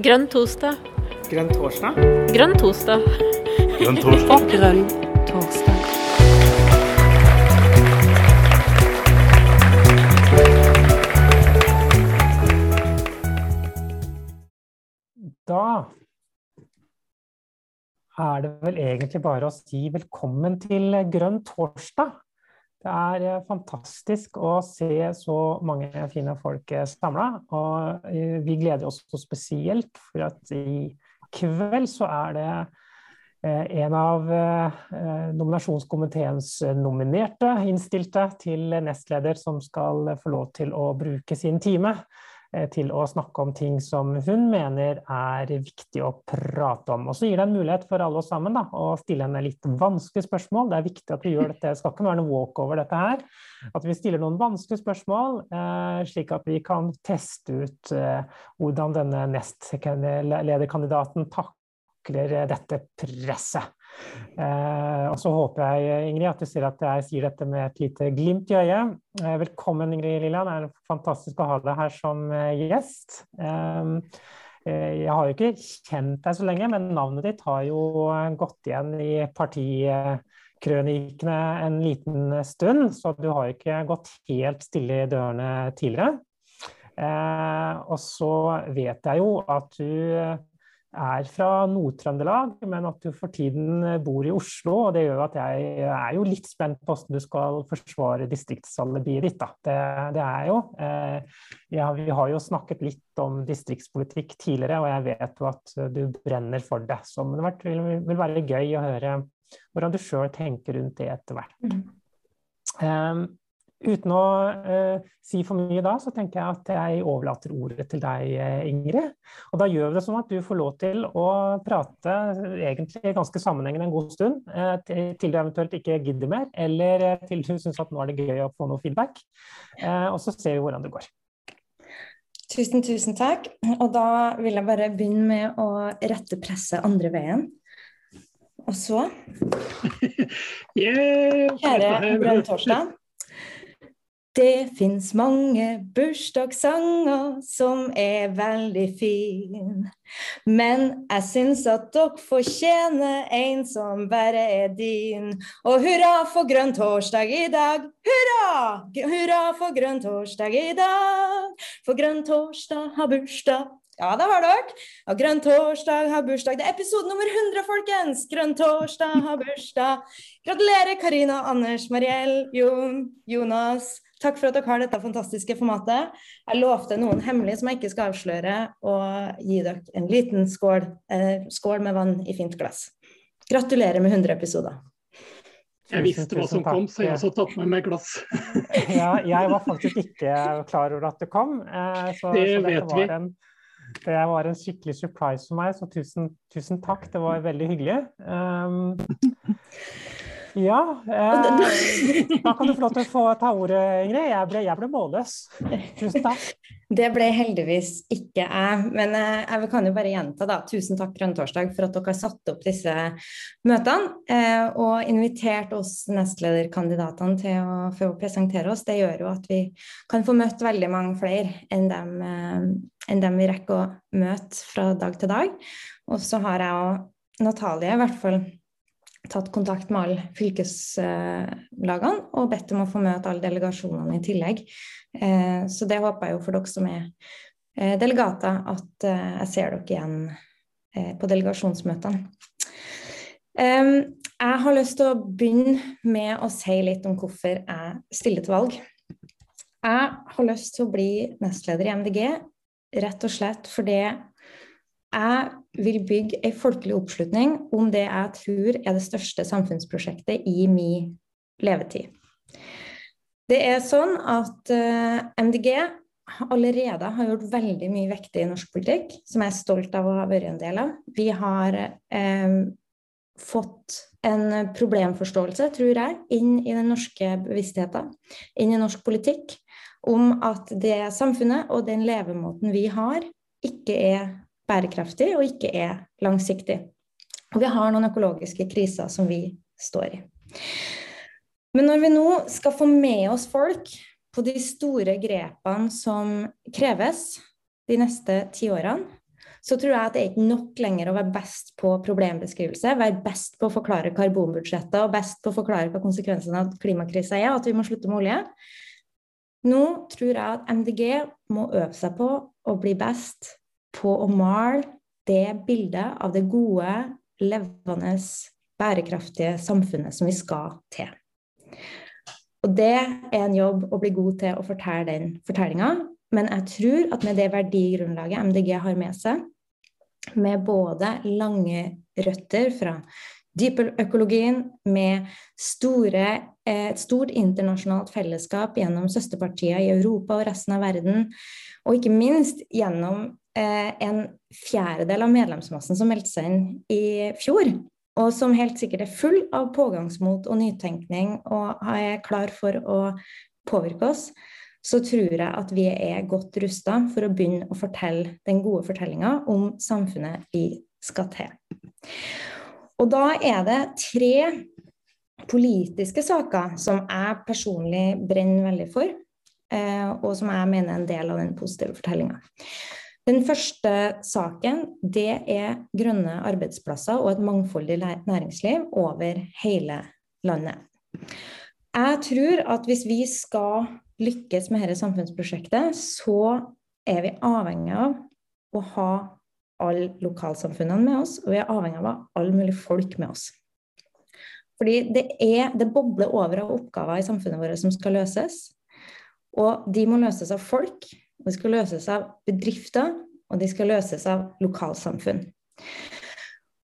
Grønn torsdag. Grønn torsdag? Grønn torsdag. Grønn torsdag. Grønn torsdag. Da er det vel egentlig bare å si velkommen til Grønn torsdag. Det er eh, fantastisk å se så mange fine folk samla. Og eh, vi gleder oss så spesielt for at i kveld så er det eh, en av nominasjonskomiteens nominerte, innstilte, til nestleder som skal få lov til å bruke sin time Eh, til å snakke om ting som hun mener er viktig å prate om. Og så gir det en mulighet for alle oss sammen da, å stille henne litt vanskelige spørsmål. Det er viktig at vi gjør dette, det skal ikke være noe walkover dette her. At vi stiller noen vanskelige spørsmål, eh, slik at vi kan teste ut eh, hvordan denne nestlederkandidaten takler dette presset. Eh, og så håper jeg, Ingrid, at du ser at jeg sier dette med et lite glimt i øyet. Eh, velkommen, Ingrid Lilland. Det er fantastisk å ha deg her som eh, gjest. Eh, eh, jeg har jo ikke kjent deg så lenge, men navnet ditt har jo gått igjen i partikrønikene en liten stund, så du har jo ikke gått helt stille i dørene tidligere. Og så vet jeg jo at du er fra Nord-Trøndelag, men at du for tiden bor i Oslo. og Det gjør at jeg er jo litt spent på hvordan du skal forsvare distriktsalibiet ditt. Da. Det, det er jo. Eh, ja, vi har jo snakket litt om distriktspolitikk tidligere, og jeg vet jo at du brenner for det. Så det vil, vil være gøy å høre hvordan du sjøl tenker rundt det etter hvert. Um, Uten å uh, si for mye da, så tenker jeg at jeg overlater ordet til deg, eh, Ingrid. Og da gjør vi det sånn at du får lov til å prate egentlig ganske sammenhengende en god stund, uh, til, du eventuelt ikke gidder mer, eller uh, til du syns at nå er det gøy å få noe feedback. og så ser vi hvordan det går. Tusen, tusen takk. Og da vil jeg bare begynne med å rette presset andre veien. Og så Kjære Brønn Torsdag. Det fins mange bursdagssanger som er veldig fin. Men jeg syns at dere fortjener en som bare er din. Og hurra for grønn torsdag i dag! Hurra! Hurra for grønn torsdag i dag! For grønn torsdag har bursdag. Ja, det har dere. Og Grønn torsdag har bursdag. Det er episode nummer 100, folkens! Grønn torsdag har bursdag. Gratulerer, Karina, Anders, Mariell, Jon, Jonas. Takk for at dere har dette fantastiske formatet. Jeg lovte noen hemmelig som jeg ikke skal avsløre, og gi dere en liten skål, eh, skål med vann i fint glass. Gratulerer med 100 episoder. Jeg visste hva som kom, så jeg også tatt med meg glass. ja, jeg var faktisk ikke klar over at det kom. Eh, så, det så vet vi. En, det var en skikkelig surprise for meg, så tusen, tusen takk. Det var veldig hyggelig. Um, ja. Eh, da kan du få lov til å få ta ordet, Ingrid. Jeg ble, jeg ble målløs. Tusen takk. Det ble heldigvis ikke jeg. Men eh, jeg kan jo bare gjenta, da. Tusen takk, Grønn torsdag, for at dere har satt opp disse møtene eh, og invitert oss nestlederkandidatene til å få presentere oss. Det gjør jo at vi kan få møtt veldig mange flere enn dem, eh, enn dem vi rekker å møte fra dag til dag. Og så har jeg og Natalie i hvert fall tatt kontakt med alle fylkeslagene og bedt om å få møte alle delegasjonene i tillegg. Eh, så det håper jeg jo for dere som er eh, delegater, at eh, jeg ser dere igjen på delegasjonsmøtene. Jeg har lyst til å begynne med å si litt om hvorfor jeg stiller til valg. Jeg har lyst til å bli nestleder i MDG rett og slett fordi jeg vil bygge en folkelig oppslutning om det jeg tror er det største samfunnsprosjektet i min levetid. Det er sånn at eh, MDG allerede har gjort veldig mye viktig i norsk politikk, som jeg er stolt av å ha vært en del av. Vi har eh, fått en problemforståelse, tror jeg, inn i den norske bevisstheten, inn i norsk politikk, om at det samfunnet og den levemåten vi har, ikke er bærekraftig og ikke er langsiktig. Og vi har noen økologiske kriser som vi står i. Men når vi nå skal få med oss folk på de store grepene som kreves de neste ti årene, så tror jeg at det er ikke nok lenger å være best på problembeskrivelse, være best på å forklare karbonbudsjettet og best på å forklare hva konsekvensene av klimakrisa er, og at vi må slutte med olje. Nå tror jeg at MDG må øve seg på å bli best på å male det bildet av det gode, levende, bærekraftige samfunnet som vi skal til. Og det er en jobb å bli god til å fortelle den fortellinga. Men jeg tror at med det verdigrunnlaget MDG har med seg, med både lange røtter fra dypøkologien, med store, eh, et stort internasjonalt fellesskap gjennom søsterpartier i Europa og resten av verden, og ikke minst gjennom en fjerdedel av medlemsmassen som meldte seg inn i fjor, og som helt sikkert er full av pågangsmot og nytenkning og er klar for å påvirke oss, så tror jeg at vi er godt rusta for å begynne å fortelle den gode fortellinga om samfunnet vi skal til. Og da er det tre politiske saker som jeg personlig brenner veldig for, eh, og som jeg mener er en del av den positive fortellinga. Den første saken det er grønne arbeidsplasser og et mangfoldig næringsliv over hele landet. Jeg tror at hvis vi skal lykkes med dette samfunnsprosjektet, så er vi avhengig av å ha alle lokalsamfunnene med oss, og vi er avhengig av å ha alle mulige folk med oss. Fordi det, er, det bobler over av oppgaver i samfunnet vårt som skal løses. Og de må løses av folk, de skal løses av bedrifter, og de skal løses av lokalsamfunn.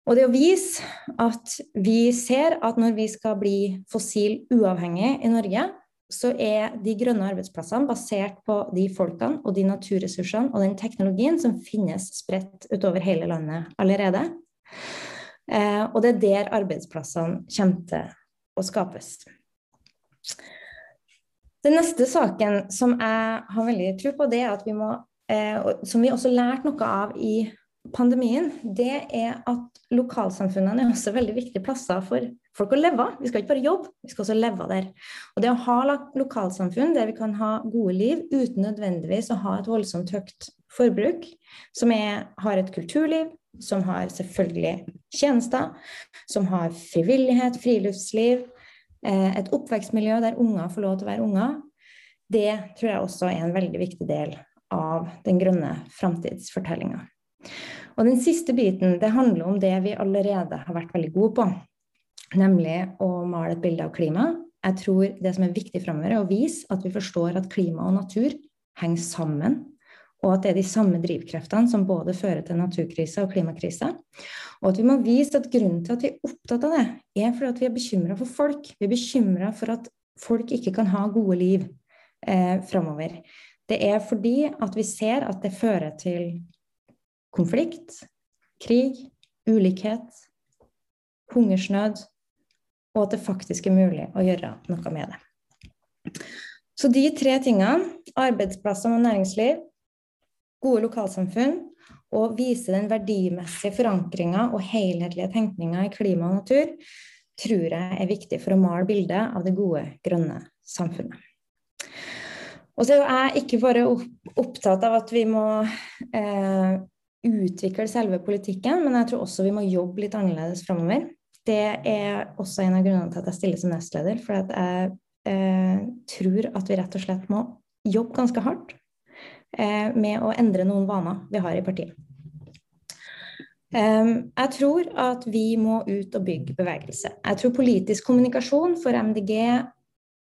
Og det å vise at vi ser at når vi skal bli fossil uavhengig i Norge, så er de grønne arbeidsplassene basert på de folkene og de naturressursene og den teknologien som finnes spredt utover hele landet allerede. Eh, og det er der arbeidsplassene kommer til å skapes. Den neste saken som jeg har veldig tro på, det er at vi må, eh, som vi også lærte noe av i pandemien, det er at lokalsamfunnene er også veldig viktige plasser for folk å leve. Vi skal ikke bare jobbe, vi skal også leve der. Og det å ha lokalsamfunn der vi kan ha gode liv uten nødvendigvis å ha et voldsomt høyt forbruk, som er, har et kulturliv, som har selvfølgelig tjenester, som har frivillighet, friluftsliv, et oppvekstmiljø der unger får lov til å være unger, det tror jeg også er en veldig viktig del av den grønne framtidsfortellinga. Og den siste biten det handler om det vi allerede har vært veldig gode på, nemlig å male et bilde av klima. Jeg tror det som er viktig framover, er å vise at vi forstår at klima og natur henger sammen, og at det er de samme drivkreftene som både fører til naturkrise og klimakrise. Og at vi må vise at grunnen til at vi er opptatt av det, er fordi at vi er bekymra for folk. Vi er bekymra for at folk ikke kan ha gode liv eh, framover. Det er fordi at vi ser at det fører til konflikt, krig, ulikhet, hungersnød, og at det faktisk er mulig å gjøre noe med det. Så de tre tingene, arbeidsplasser og næringsliv, gode lokalsamfunn, og vise den verdimessige forankringa og helhetlige tenkninga i klima og natur, tror jeg er viktig for å male bildet av det gode, grønne samfunnet. Og så er jeg ikke bare opptatt av at vi må eh, utvikle selve politikken, men jeg tror også vi må jobbe litt annerledes framover. Det er også en av grunnene til at jeg stiller som nestleder. For jeg eh, tror at vi rett og slett må jobbe ganske hardt med å endre noen vaner vi har i partiet. Um, jeg tror at vi må ut og bygge bevegelse. Jeg tror politisk kommunikasjon for MDG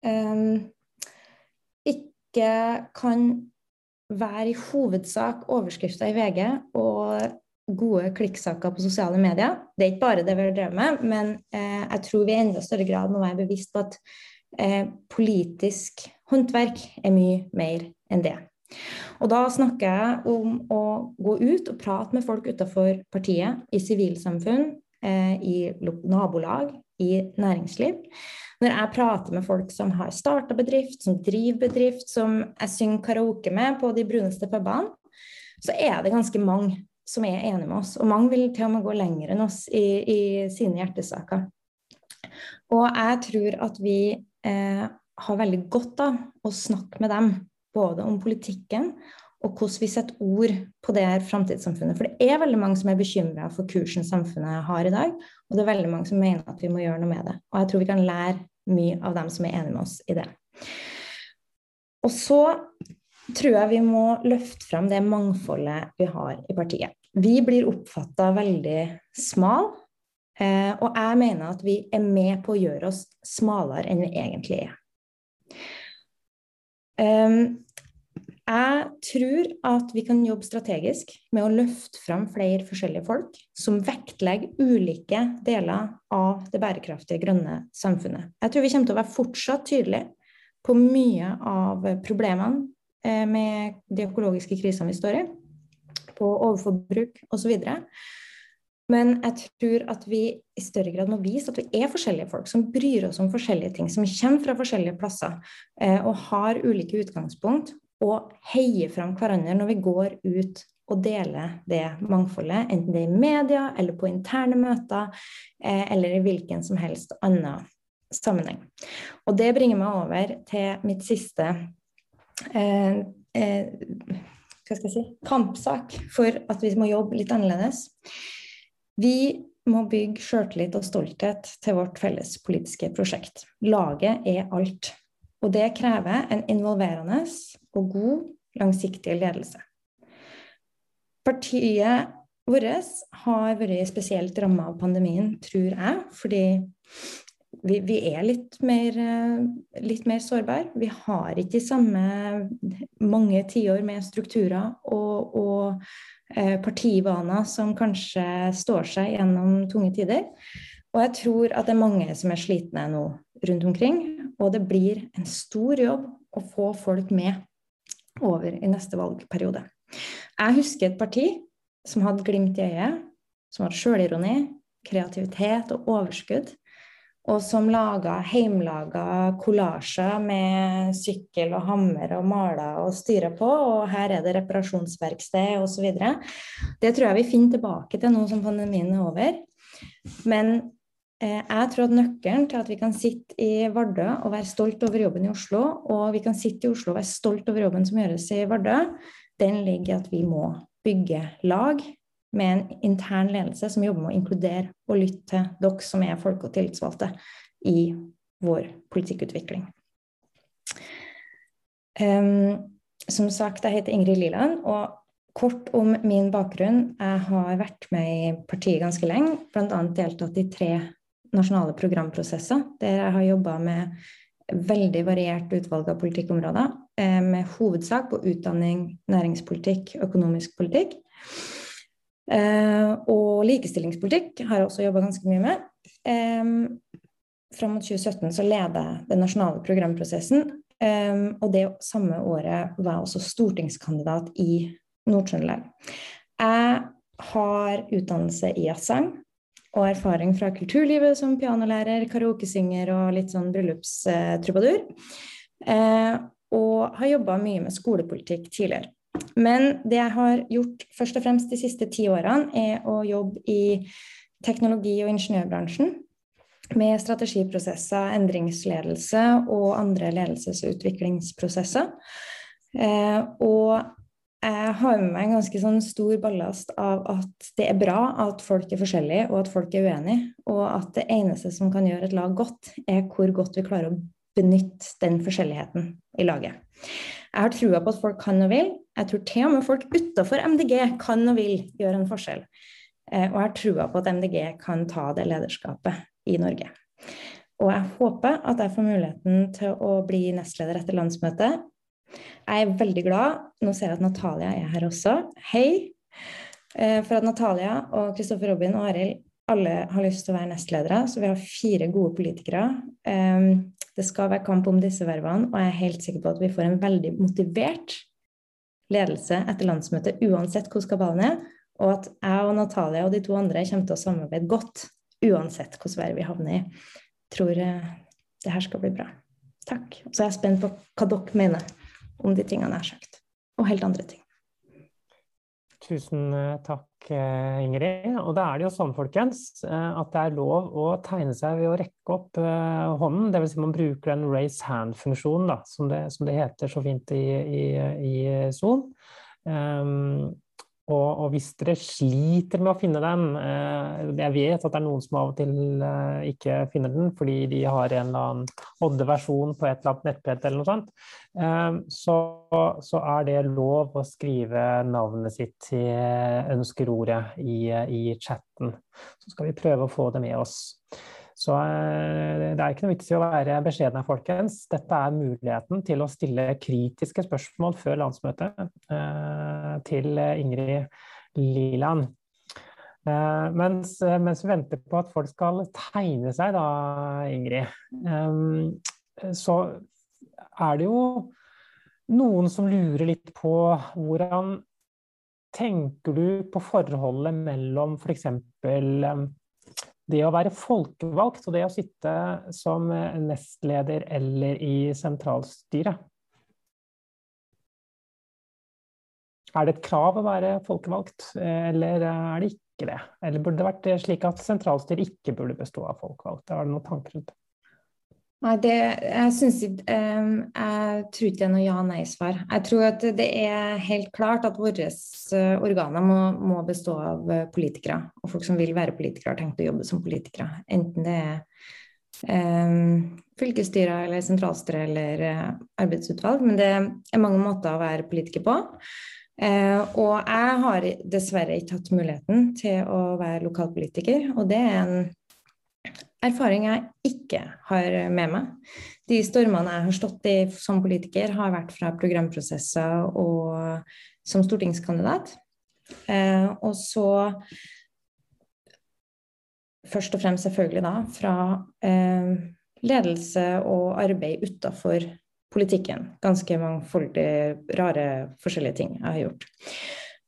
um, ikke kan være i hovedsak overskrifter i VG og gode klikksaker på sosiale medier. Det er ikke bare det vi har drevet med, men eh, jeg tror vi i enda større grad må være bevisst på at eh, politisk håndverk er mye mer enn det. Og da snakker jeg om å gå ut og prate med folk utenfor partiet, i sivilsamfunn, eh, i nabolag, i næringsliv. Når jeg prater med folk som har starta bedrift, som driver bedrift, som jeg synger karaoke med på de bruneste pubene, så er det ganske mange som er enige med oss. Og mange vil til og med gå lenger enn oss i, i sine hjertesaker. Og jeg tror at vi eh, har veldig godt av å snakke med dem, både om politikken og hvordan vi setter ord på det her framtidssamfunnet. For det er veldig mange som er bekymra for kursen samfunnet har i dag, og det er veldig mange som mener at vi må gjøre noe med det. Og jeg tror vi kan lære mye av dem som er enige med oss i det. Og så tror jeg vi må løfte frem det mangfoldet vi har i partiet. Vi blir oppfatta veldig smal, eh, og jeg mener at vi er med på å gjøre oss smalere enn vi egentlig er. Jeg tror at vi kan jobbe strategisk med å løfte fram flere forskjellige folk som vektlegger ulike deler av det bærekraftige, grønne samfunnet. Jeg tror vi kommer til å være fortsatt tydelige på mye av problemene eh, med de økologiske krisene vi står i, på overforbruk osv. Men jeg tror at vi i større grad må vise at vi er forskjellige folk som bryr oss om forskjellige ting, som kommer fra forskjellige plasser eh, og har ulike utgangspunkt, og heier fram hverandre når vi går ut og deler det mangfoldet, enten det er i media eller på interne møter, eh, eller i hvilken som helst annen sammenheng. Og det bringer meg over til mitt siste eh, eh, hva skal jeg si, kampsak for at vi må jobbe litt annerledes. Vi må bygge sjøltillit og stolthet til vårt felles politiske prosjekt. Laget er alt. Og det krever en involverende og god, langsiktig ledelse. Partiet vårt har vært spesielt ramma av pandemien, tror jeg, fordi vi, vi er litt mer, litt mer sårbare. Vi har ikke de samme mange tiår med strukturer og, og eh, partivaner som kanskje står seg gjennom tunge tider. Og jeg tror at det er mange som er slitne nå rundt omkring. Og det blir en stor jobb å få folk med over i neste valgperiode. Jeg husker et parti som hadde glimt i øyet, som hadde sjølironi, kreativitet og overskudd, og som laga heimlaga kollasjer med sykkel og hammer og maler og styrer på, og her er det reparasjonsverksted osv. Det tror jeg vi finner tilbake til nå som pandemien er over. Men Eh, jeg tror at nøkkelen til at vi kan sitte i Vardø og være stolt over jobben i Oslo, og vi kan sitte i Oslo og være stolt over jobben som gjøres i Vardø, den ligger i at vi må bygge lag med en intern ledelse som jobber med å inkludere og lytte til dere som er folk og tillitsvalgte i vår politikkutvikling. Um, som sagt, jeg heter Ingrid Liland, og kort om min bakgrunn. Jeg har vært med i partiet ganske lenge, bl.a. deltatt i tre nasjonale programprosesser, der jeg har jobba med veldig variert utvalg av politikkområder, eh, med hovedsak på utdanning, næringspolitikk, økonomisk politikk. Eh, og likestillingspolitikk har jeg også jobba ganske mye med. Eh, fram mot 2017 så leda jeg den nasjonale programprosessen. Og det samme året var jeg også stortingskandidat i Nord-Trøndelag. Jeg har utdannelse i jazzsang og erfaring fra kulturlivet som pianolærer, karaokesynger og litt sånn bryllupstrubadur. Eh, og har jobba mye med skolepolitikk tidligere. Men det jeg har gjort først og fremst de siste ti årene, er å jobbe i teknologi- og ingeniørbransjen. Med strategiprosesser, endringsledelse og andre ledelses- og utviklingsprosesser. Eh, og jeg har med meg en ganske sånn stor ballast av at det er bra at folk er forskjellige, og at folk er uenige. Og at det eneste som kan gjøre et lag godt, er hvor godt vi klarer å benytte den forskjelligheten i laget. Jeg har trua på at folk kan og vil. Jeg tror til og med folk utafor MDG kan og vil gjøre en forskjell. Eh, og jeg har trua på at MDG kan ta det lederskapet i Norge. Og jeg håper at jeg får muligheten til å bli nestleder etter landsmøtet jeg er veldig glad. Nå ser jeg at Natalia er her også. Hei. Eh, for at Natalia og Kristoffer Robin og Arild alle har lyst til å være nestledere, så vi har fire gode politikere. Det skal være kamp om disse vervene, og jeg er helt sikker på at vi får en veldig motivert ledelse etter landsmøtet, uansett hvor kabalen er, og at jeg og Natalia og de to andre kommer til å samarbeide godt, uansett hvilket verv vi havner i. Tror eh, det her skal bli bra. Takk. Og så er jeg spent på hva dere mener om de tingene jeg har sagt, og helt andre ting. Tusen eh, takk, Ingrid. Og da er det jo sånn, folkens, eh, at det er lov å tegne seg ved å rekke opp hånden. Dvs. Si man bruker den raise hand-funksjonen, som, som, det heter så fint i, i, i Zoom. Um, og, og, hvis dere sliter med å finne den eh, Jeg vet at det er noen som av og til eh, ikke finner den fordi de har en eller annen odde-versjon på et eller annet nettbrett eller noe sånt, eh, så, så, er det lov å skrive navnet sitt til ønskerordet i, i chatten. Så skal vi prøve å få det med oss. Så eh, det er ikke noe vits i å være beskjeden her, folkens. Dette er muligheten til å stille kritiske spørsmål før landsmøtet eh, til Ingrid Liland. Eh, mens, mens, vi venter på at folk skal tegne seg, da, Ingrid, så er det jo noen som lurer litt på hvordan tenker du på forholdet mellom f.eks. For det å være folkevalgt og det å sitte som nestleder eller i sentralstyret. Er det et krav å være folkevalgt, eller er det ikke det? Eller burde det vært slik at sentralstyret ikke burde bestå av folkevalgte? Har du noen tanker rundt det? Nei, det, jeg syns um, Jeg tror ikke det er noe ja-nei-svar. Jeg tror at det er helt klart at våre uh, organer må, må, bestå av uh, politikere. Og folk som vil være politikere, har tenkt å jobbe som politikere. Enten det er um, fylkesstyrer eller sentralstyre eller uh, arbeidsutvalg. Men det er mange måter å være politiker på. Uh, og jeg har dessverre ikke hatt muligheten til å være lokalpolitiker, og det er en erfaring jeg ikke har med meg. De stormene jeg har stått i som politiker, har vært fra programprosesser og som stortingskandidat. Eh, og så først og fremst selvfølgelig da fra eh, ledelse og arbeid utafor politikken. Ganske mangfoldige, rare, forskjellige ting jeg har gjort.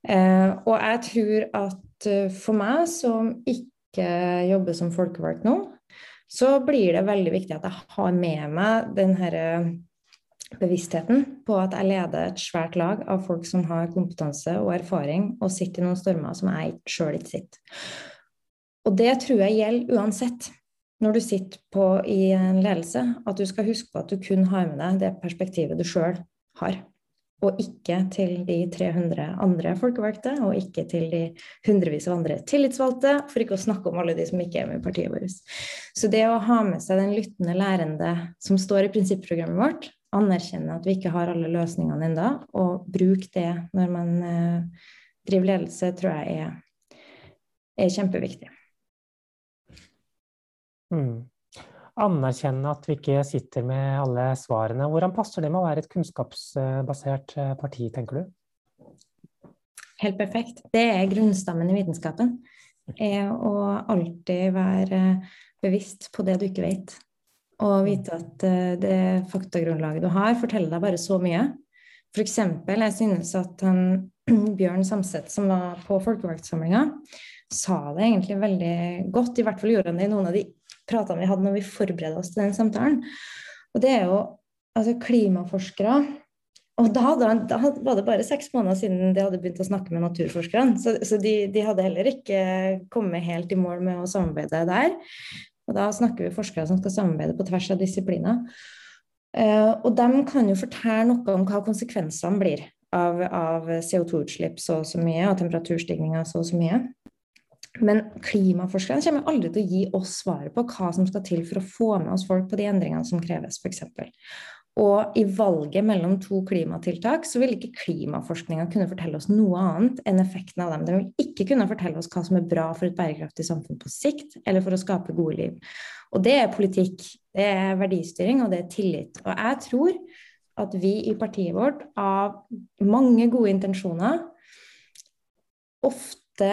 Eh, og jeg tror at eh, for meg som ikke jobber som folkevalgt nå, så blir det veldig viktig at jeg har med meg den eh, bevisstheten på at jeg leder et svært lag av folk som har kompetanse og erfaring, og sitter i noen stormer som jeg sjøl ikke sitter. Og det tror jeg gjelder uansett når du sitter på i en ledelse, at du skal huske på at du kun har med deg det perspektivet du sjøl har og ikke til de 300 andre folkevalgte, og ikke til de hundrevis av andre tillitsvalgte, for ikke å snakke om alle de som ikke er med i partiet vårt. Så det å ha med seg den lyttende lærende som står i prinsipprogrammet vårt, anerkjenne at vi ikke har alle løsningene ennå, og bruke det når man uh, driver ledelse, tror jeg er, er kjempeviktig. Mm anerkjenne at vi ikke sitter med alle svarene. Hvordan passer det med å være et kunnskapsbasert eh, parti, tenker du? Helt perfekt. Det er grunnstammen i vitenskapen. Er å alltid være bevisst på det du ikke vet. Og vite at eh, det faktagrunnlaget du har, forteller deg bare så mye. Eksempel, jeg synes at han, Bjørn Samset, som var på folkevalgtsamlinga, sa det egentlig veldig godt. I hvert fall gjorde han det i noen av de pratene vi hadde når vi forberedte oss til den samtalen. Og det er jo altså klimaforskere og da, da, da, var det bare seks måneder siden de hadde begynt å snakke med naturforskerne. Så, så de, de, hadde heller ikke kommet helt i mål med å samarbeide der. Og da snakker vi forskere som skal samarbeide på tvers av disipliner. Uh, og de kan jo fortelle noe om hva konsekvensene blir av, av CO2-utslipp så og så mye, og temperaturstigninger så og så mye. Men klimaforskerne kommer aldri til å gi oss svaret på hva som skal til for å få med oss folk på de endringene som kreves, f.eks. Og i valget mellom to klimatiltak så vil ikke klimaforskninga kunne fortelle oss noe annet enn effekten av dem. Den vil ikke kunne fortelle oss hva som er bra for et bærekraftig samfunn på sikt, eller for å skape gode liv. Og det er politikk, det er verdistyring, og det er tillit. Og jeg tror at vi i partiet vårt, av mange gode intensjoner, ofte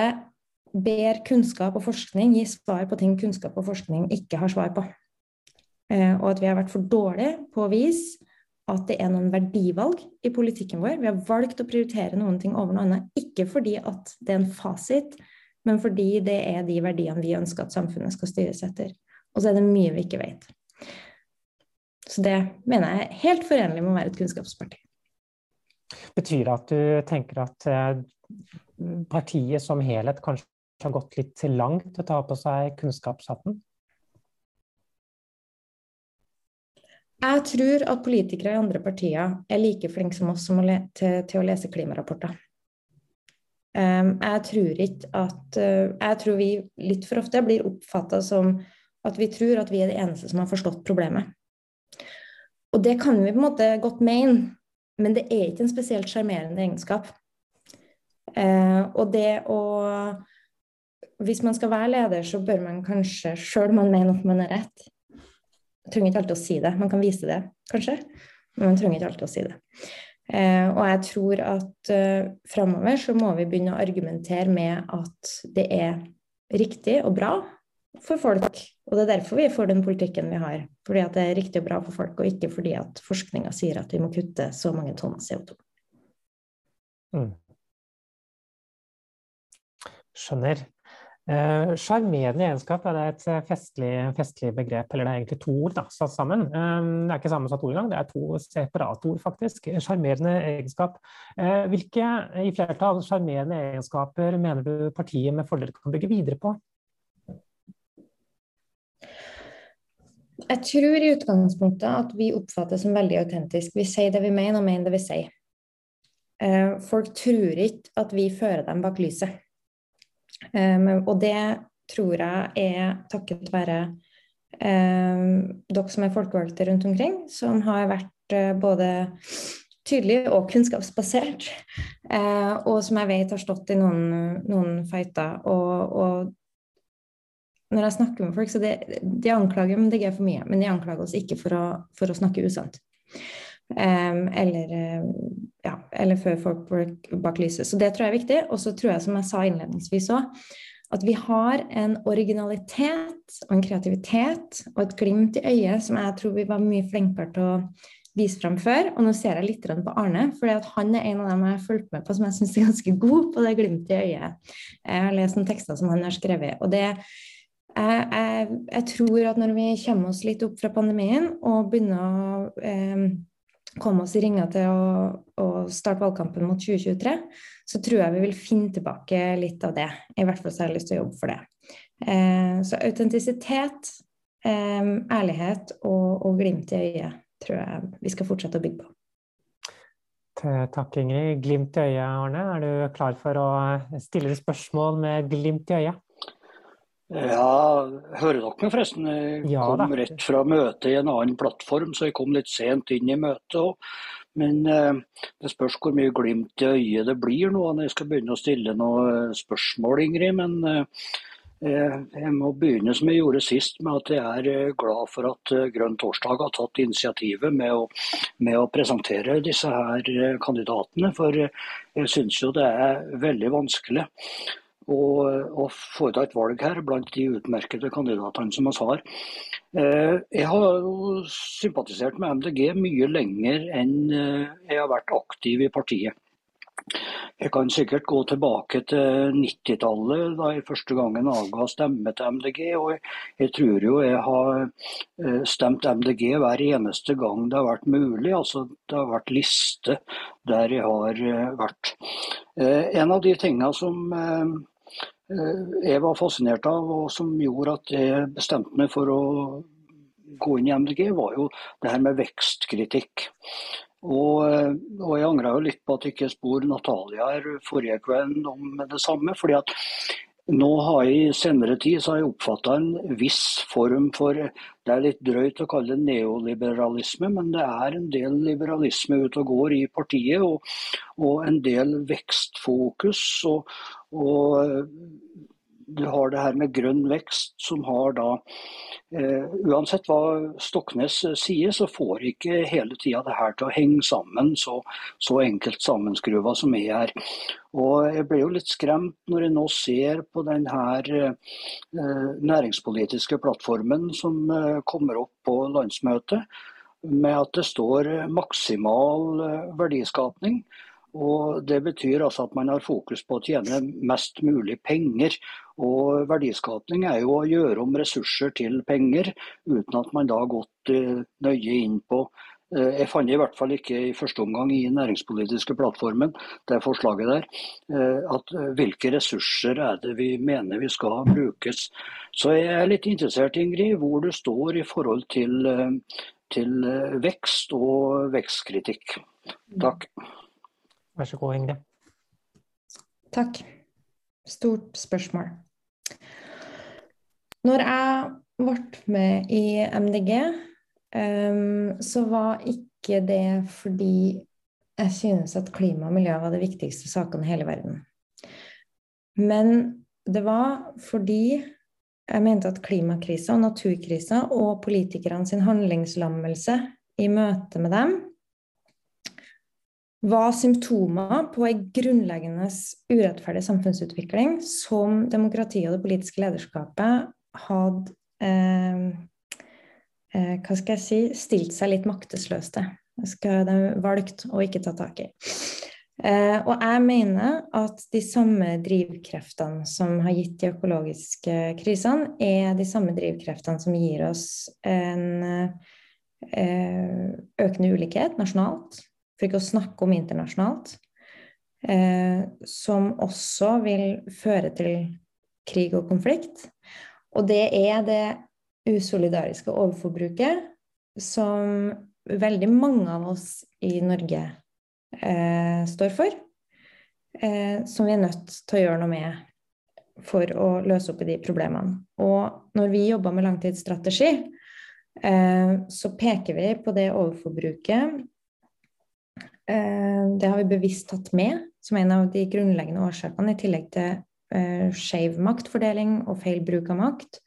ber kunnskap og forskning gi svar på ting kunnskap og forskning ikke har svar på. Eh, og at vi har vært for dårlige på å vise at det er noen verdivalg i politikken vår. Vi har valgt å prioritere noen ting over noe annet, ikke fordi at det er en fasit, men fordi det er de verdiene vi ønsker at samfunnet skal styres etter. Og så er det mye vi ikke vet. Så det mener jeg er helt forenlig med å være et kunnskapsparti. Betyr det at du tenker at eh, partiet som helhet kanskje har gått litt langt til å ta på seg kunnskapshatten? Jeg tror at politikere i andre partier er like flinke som oss til, til, å lese klimarapporter. Jeg tror ikke at Jeg tror vi litt for ofte blir oppfatta som at vi tror at vi er de eneste som har forstått problemet. Og det kan vi på en måte godt mene, men det er ikke en spesielt sjarmerende egenskap. og det å Hvis man skal være leder, så bør man kanskje, sjøl om man mener at man er rett, trenger ikke alltid å si det. Man kan vise det, kanskje, men man trenger ikke alltid å si det. Eh, og jeg tror at eh, framover så må vi begynne å argumentere med at det er riktig og bra for folk. Og det er derfor vi får den politikken vi har. Fordi at det er riktig og bra for folk, og ikke fordi at forskninga sier at vi må kutte så mange tonn CO2. Mm. Skjønner. Eh, sjarmerende egenskap er et eh, festlig, festlig, begrep, eller det er egentlig to ord da, satt sammen. Um, det er ikke sammensatt ord engang, det er to separate ord, faktisk. Sjarmerende egenskap. Hvilke i flertall sjarmerende egenskaper mener du partiet med fordel kan bygge videre på? Jeg tror i utgangspunktet at vi oppfattes som veldig autentisk. Vi sier det vi mener, og mener det vi sier. Folk tror ikke at vi fører dem bak lyset. Um, og det tror jeg er takket være um, dere som er folkevalgte rundt omkring, som har vært uh, både tydelig og kunnskapsbasert, uh, og som jeg vet har stått i noen, noen fighter. Og, og, når jeg snakker med folk, så det, de anklager MDG for mye, men de anklager oss ikke for å, for å snakke usant. Eller, ja, eller før folk bak lyset. Så det tror jeg er viktig. Og så tror jeg, som jeg sa innledningsvis òg, at vi har en originalitet og en kreativitet og et glimt i øyet som jeg tror vi var mye flinkere til å vise fram før. Og nå ser jeg litt på Arne, for han er en av dem jeg har fulgt med på som jeg syns er ganske god på det glimtet i øyet. Jeg har lest noen tekster som han har skrevet. og det jeg, jeg, jeg, tror at når vi kommer oss litt opp fra pandemien og begynner å eh, komme oss i ringer til å, å, starte valgkampen mot 2023, så tror jeg vi vil finne tilbake litt av det. I hvert fall så har jeg lyst til å jobbe for det. Eh, så autentisitet, eh, ærlighet og, og, glimt i øyet tror jeg vi skal fortsette å bygge på. Takk, Ingrid. Glimt i øyet, Arne. Er du klar for å stille spørsmål med glimt i øyet? Ja, hører dere meg forresten? Jeg ja, kom da. rett fra møtet i en annen plattform, så jeg kom litt sent inn i møtet. Men eh, det spørs hvor mye glimt i øyet det blir nå når jeg skal begynne å stille noen eh, spørsmål, Ingrid. Men eh, eh, jeg må begynne som jeg gjorde sist, med at jeg er eh, glad for at Grønn torsdag har tatt initiativet med å, med å presentere disse her kandidatene. For jeg syns jo det er veldig vanskelig og foreta et valg her blant de utmerkede kandidatene som vi har. Eh, jeg har jo sympatisert med MDG mye lenger enn eh, jeg har vært aktiv i partiet. Jeg kan sikkert gå tilbake til 90-tallet, da jeg første gangen avga stemme til MDG. Og jeg, tror jo jeg har eh, stemt MDG hver eneste gang det har vært mulig. Altså det har vært liste der jeg har vært. En av de tinga som jeg var fascinert av, og som gjorde at jeg bestemte meg for å gå inn i MDG, var jo det her med vekstkritikk. Og, eh, og jeg angra jo litt på at jeg ikke spor Natalia her forrige kveld om det samme. fordi at nå har jeg I senere tid så har jeg oppfatta en viss form for Det er litt drøyt å kalle det neoliberalisme, men det er en del liberalisme ute og går i partiet. Og, og en del vekstfokus. Og, og du har det her med grønn vekst, som har da eh, Uansett hva Stoknes sier, så får ikke hele tida det her til å henge sammen så, så enkelt sammenskruva som er her. Og jeg ble jo litt skremt når jeg nå ser på den her eh, næringspolitiske plattformen som eh, kommer opp på landsmøtet, med at det står maksimal eh, verdiskapning. Og Det betyr altså at man har fokus på å tjene mest mulig penger. Og Verdiskapning er jo å gjøre om ressurser til penger, uten at man da har gått uh, nøye inn på uh, Jeg fant i hvert fall ikke i første omgang i næringspolitiske plattformen, det forslaget der, uh, at hvilke ressurser er det vi mener vi skal brukes. Så jeg er litt interessert, Ingrid, hvor du står i forhold til, til vekst og vekstkritikk. Takk. Vær så god, Ingrid. Takk. Stort spørsmål. Når jeg ble med i MDG, um, så var ikke det fordi jeg synes at klima og miljø var det viktigste sakene i hele verden. Men det var fordi jeg mente at klimakrisa og naturkrisa og politikerne sin handlingslammelse i møte med dem var symptomer på en grunnleggende urettferdig samfunnsutvikling som demokratiet og det politiske lederskapet hadde eh, eh, hva skal jeg si stilt seg litt maktesløst til. De valgte å ikke ta tak i. Eh, og jeg mener at de samme drivkreftene som har gitt de økologiske krisene, er de samme drivkreftene som gir oss en eh, økende ulikhet nasjonalt, for ikke å snakke om internasjonalt, eh, som også vil føre til krig og konflikt. Og det er det usolidariske overforbruket som veldig mange av oss i Norge eh, står for, eh, som vi er nødt til å gjøre noe med for å løse opp i de problemene. Og når vi jobber med langtidsstrategi, eh, så peker vi på det overforbruket. Eh, det har vi bevisst tatt med som en av de grunnleggende årsakene, i tillegg til eh, skeiv maktfordeling og feil bruk av makt,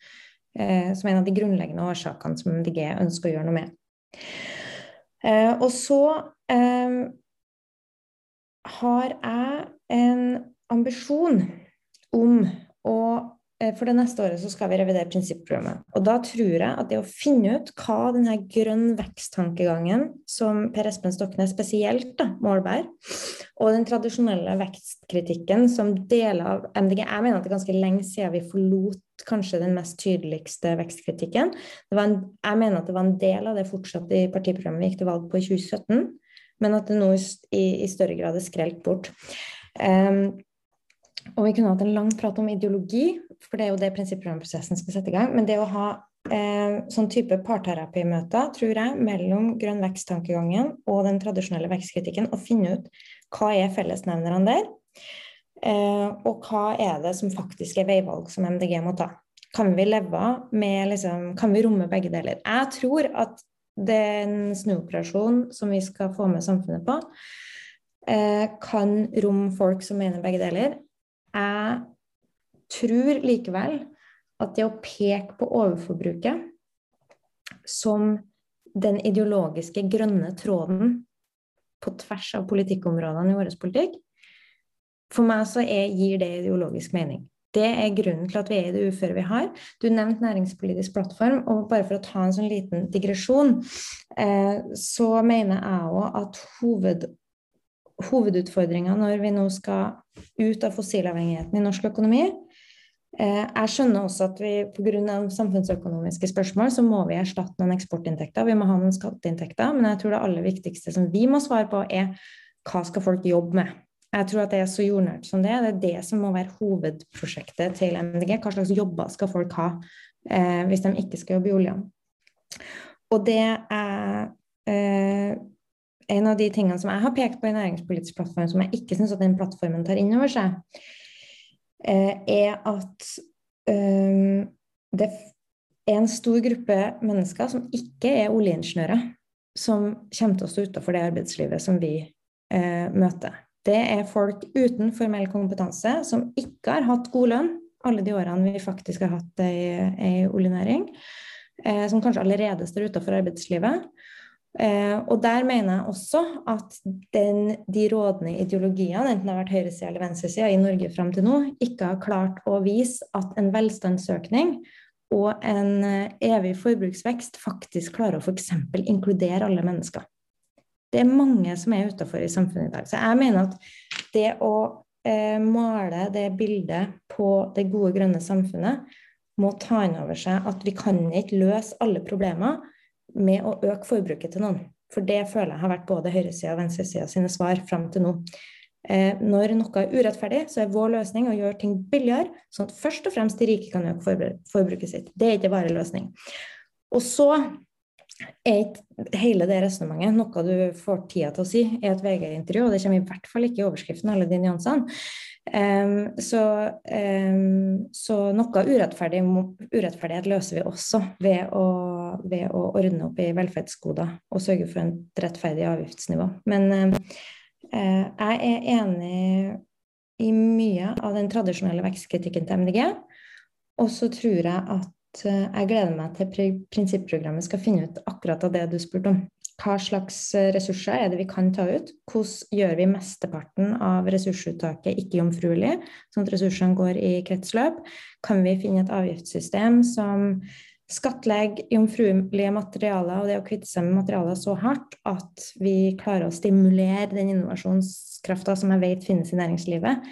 eh, som en av de grunnleggende årsakene som MDG ønsker å gjøre noe med. Og så har jeg en ambisjon om å for det neste året så skal vi revidere prinsipprogrammet. Og da tror jeg at det å finne ut hva denne grønn vekst-tankegangen som Per Espen Stoknes spesielt da, målbærer, og den tradisjonelle vekstkritikken som deler av MDG Jeg mener at det er ganske lenge siden vi forlot kanskje den mest tydeligste vekstkritikken. En, jeg mener at det var en del av det fortsatt i partiprogrammet vi gikk til valg på i 2017 men at det nå i, i større grad er skrelt bort. Um, og vi kunne hatt en lang prat om ideologi, for det er jo det prinsipprogramprosessen skal sette i gang. Men det å ha eh, sånn type parterapimøter, tror jeg, mellom grønn vekst-tankegangen og den tradisjonelle vekstkritikken, og finne ut hva er fellesnevnerne der, eh, og hva er det som faktisk er veivalg som MDG må ta. Kan vi leve med liksom, Kan vi romme begge deler? Jeg tror at den snuoperasjonen som vi skal få med samfunnet på, eh, kan romme folk som mener begge deler. Jeg tror likevel at det å peke på overforbruket som den ideologiske grønne tråden på tvers av politikkområdene i vår politikk, for meg så er, gir det ideologisk mening. Det er grunnen til at vi er i det uføre vi har. Du nevnte næringspolitisk plattform, og bare for å ta en sånn liten digresjon, eh, så mener jeg òg at hoved, hovedutfordringa når vi nå skal ut av fossilavhengigheten i norsk økonomi eh, Jeg skjønner også at vi pga. samfunnsøkonomiske spørsmål så må vi erstatte noen eksportinntekter, vi må ha noen skatteinntekter, men jeg tror det aller viktigste som vi må svare på, er hva skal folk jobbe med? Jeg tror at det er så jordnært som det. Det er det som må være hovedprosjektet til MDG. Hva slags jobber skal folk ha eh, hvis de ikke skal jobbe i oljen? Og det er en av de tingene som jeg har pekt på i næringspolitisk plattform, som jeg ikke syns at den plattformen tar inn over seg, eh, er at eh, det er en stor gruppe mennesker som ikke er oljeingeniører, som kommer til å stå utenfor det arbeidslivet som vi eh, møter. Det er folk uten formell kompetanse som ikke har hatt god lønn alle de årene vi faktisk har hatt ei, oljenæring, eh, som kanskje allerede står utenfor arbeidslivet. Eh, og der mener jeg også at den, de rådende ideologiene, enten det har vært høyresida eller venstresida i Norge fram til nå, ikke har klart å vise at en velstandsøkning og en eh, evig forbruksvekst faktisk klarer å f.eks. inkludere alle mennesker. Det er mange som er utafor i samfunnet i dag. Så jeg mener at det å eh, male det bildet på det gode, grønne samfunnet må ta inn over seg at vi kan ikke løse alle problemer med å øke forbruket til noen. For det føler jeg har vært både høyresida og venstresida sine svar fram til nå. Eh, når noe er urettferdig, så er vår løsning å gjøre ting billigere, sånn at først og fremst de rike kan øke forbruket sitt. Det er ikke bare løsning. Og så er ikke hele det resonnementet noe du får tida til å si i et VG-intervju, og det kommer i hvert fall ikke i overskriften, alle de nyansene. Um, så, um, så, noe urettferdig, urettferdighet løser vi også ved å, ved å, ordne opp i velferdsgoder og sørge for et rettferdig avgiftsnivå. Men uh, jeg er enig i mye av den tradisjonelle vekstkritikken til MDG. Og så tror jeg at uh, jeg gleder meg til prinsipprogrammet skal finne ut akkurat av det du spurte om hva slags eh, ressurser er det vi kan ta ut? Hvordan gjør vi mesteparten av ressursuttaket ikke-jomfruelig, sånn at ressursene går i kretsløp? Kan vi finne et avgiftssystem som skattlegger jomfruelige materialer og det å kvitte seg med materialer så hardt at vi klarer å stimulere den innovasjonskrafta som jeg vet finnes i næringslivet,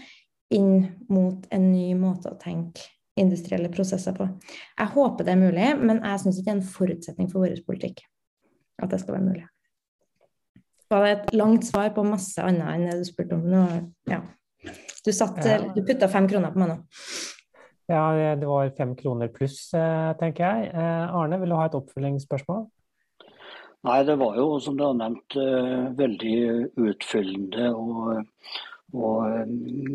inn mot en ny måte å tenke industrielle prosesser på. Jeg håper det er mulig, men jeg syns ikke det er en forutsetning for vår politikk at det skal være mulig. Var det et langt svar på masse annet enn det du spurte om? Nå, ja. Du, satt, du putta fem kroner på meg nå. Ja, det var fem kroner pluss, eh, tenker jeg. Eh, Arne, vil du ha et oppfølgingsspørsmål? Nei, det var jo, som du har nevnt, eh, veldig utfyllende og og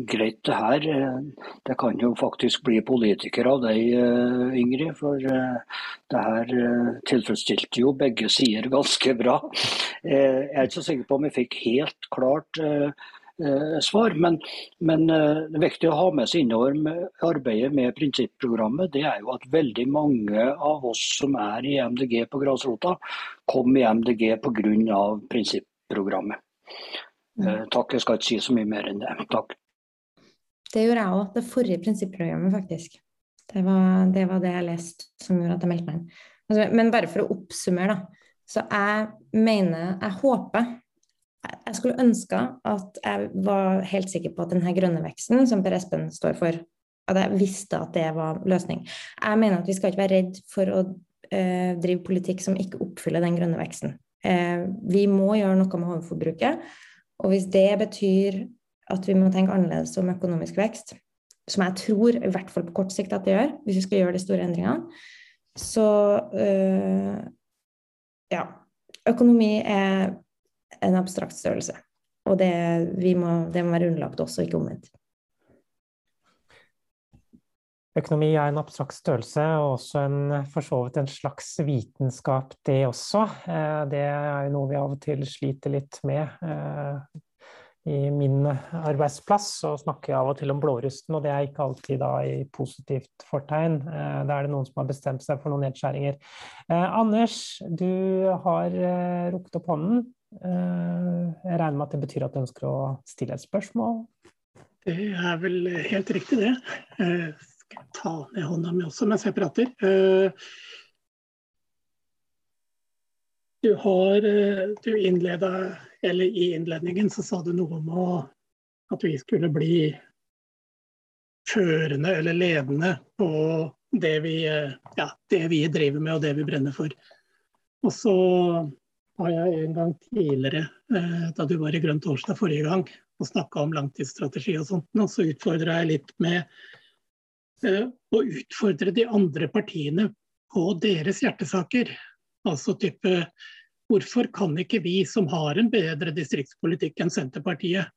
greit det her. Det kan jo faktisk bli politiker av deg, Ingrid. For det her tilfredsstilte jo begge sider ganske bra. Jeg er ikke så sikker på om jeg fikk helt klart svar, men, men det er viktig å ha med seg innover med arbeidet med prinsipprogrammet. Det er jo at veldig mange av oss som er i MDG på grasrota, kom i MDG pga. prinsipprogrammet. Mm. Eh, takk, jeg skal ikke si så mye mer enn det. Takk. Det gjorde jeg òg. Det forrige prinsipprogrammet, faktisk. Det var, det var, det jeg leste som gjorde at jeg meldte meg inn. Altså, men bare for å oppsummere, da. Så jeg mener, jeg håper Jeg skulle ønske at jeg var helt sikker på at denne grønne veksten som Per Espen står for, at jeg visste at det var løsning. Jeg mener at vi skal ikke være redd for å eh, drive politikk som ikke oppfyller den grønne veksten. Eh, vi må gjøre noe med overforbruket. Og hvis det betyr at vi må tenke annerledes om økonomisk vekst, som jeg tror, i hvert fall på kort sikt, at det gjør, hvis vi skal gjøre de store endringene, så øh, ja. Økonomi er en abstrakt størrelse. Og det, må, det må være underlagt også, ikke omvendt. Økonomi er en abstrakt størrelse, og også en, for så vidt en slags vitenskap, det også. Eh, det er jo noe vi av og til sliter litt med. Eh, I min arbeidsplass så snakker jeg av og til om blårusten, og det er ikke alltid da i positivt fortegn. Eh, da er det noen som har bestemt seg for noen nedskjæringer. Anders, du har rukket opp hånden. Jeg regner med at det betyr at du ønsker å stille et spørsmål? Det er vel helt riktig, det Jeg skal ta ned hånda mi også mens jeg prater. Eh, du har eh, du innleda, eller I innledningen så sa du noe om å, at vi skulle bli førende eller ledende på det vi, eh, ja, det vi driver med og det vi brenner for. Og så har jeg en gang tidligere, da du var i Grønn torsdag forrige gang, og snakka om langtidsstrategi og sånt, og så utfordra jeg litt med Eh, å utfordre de andre partiene på deres hjertesaker. Altså type Hvorfor kan ikke vi som har en bedre distriktspolitikk enn Senterpartiet,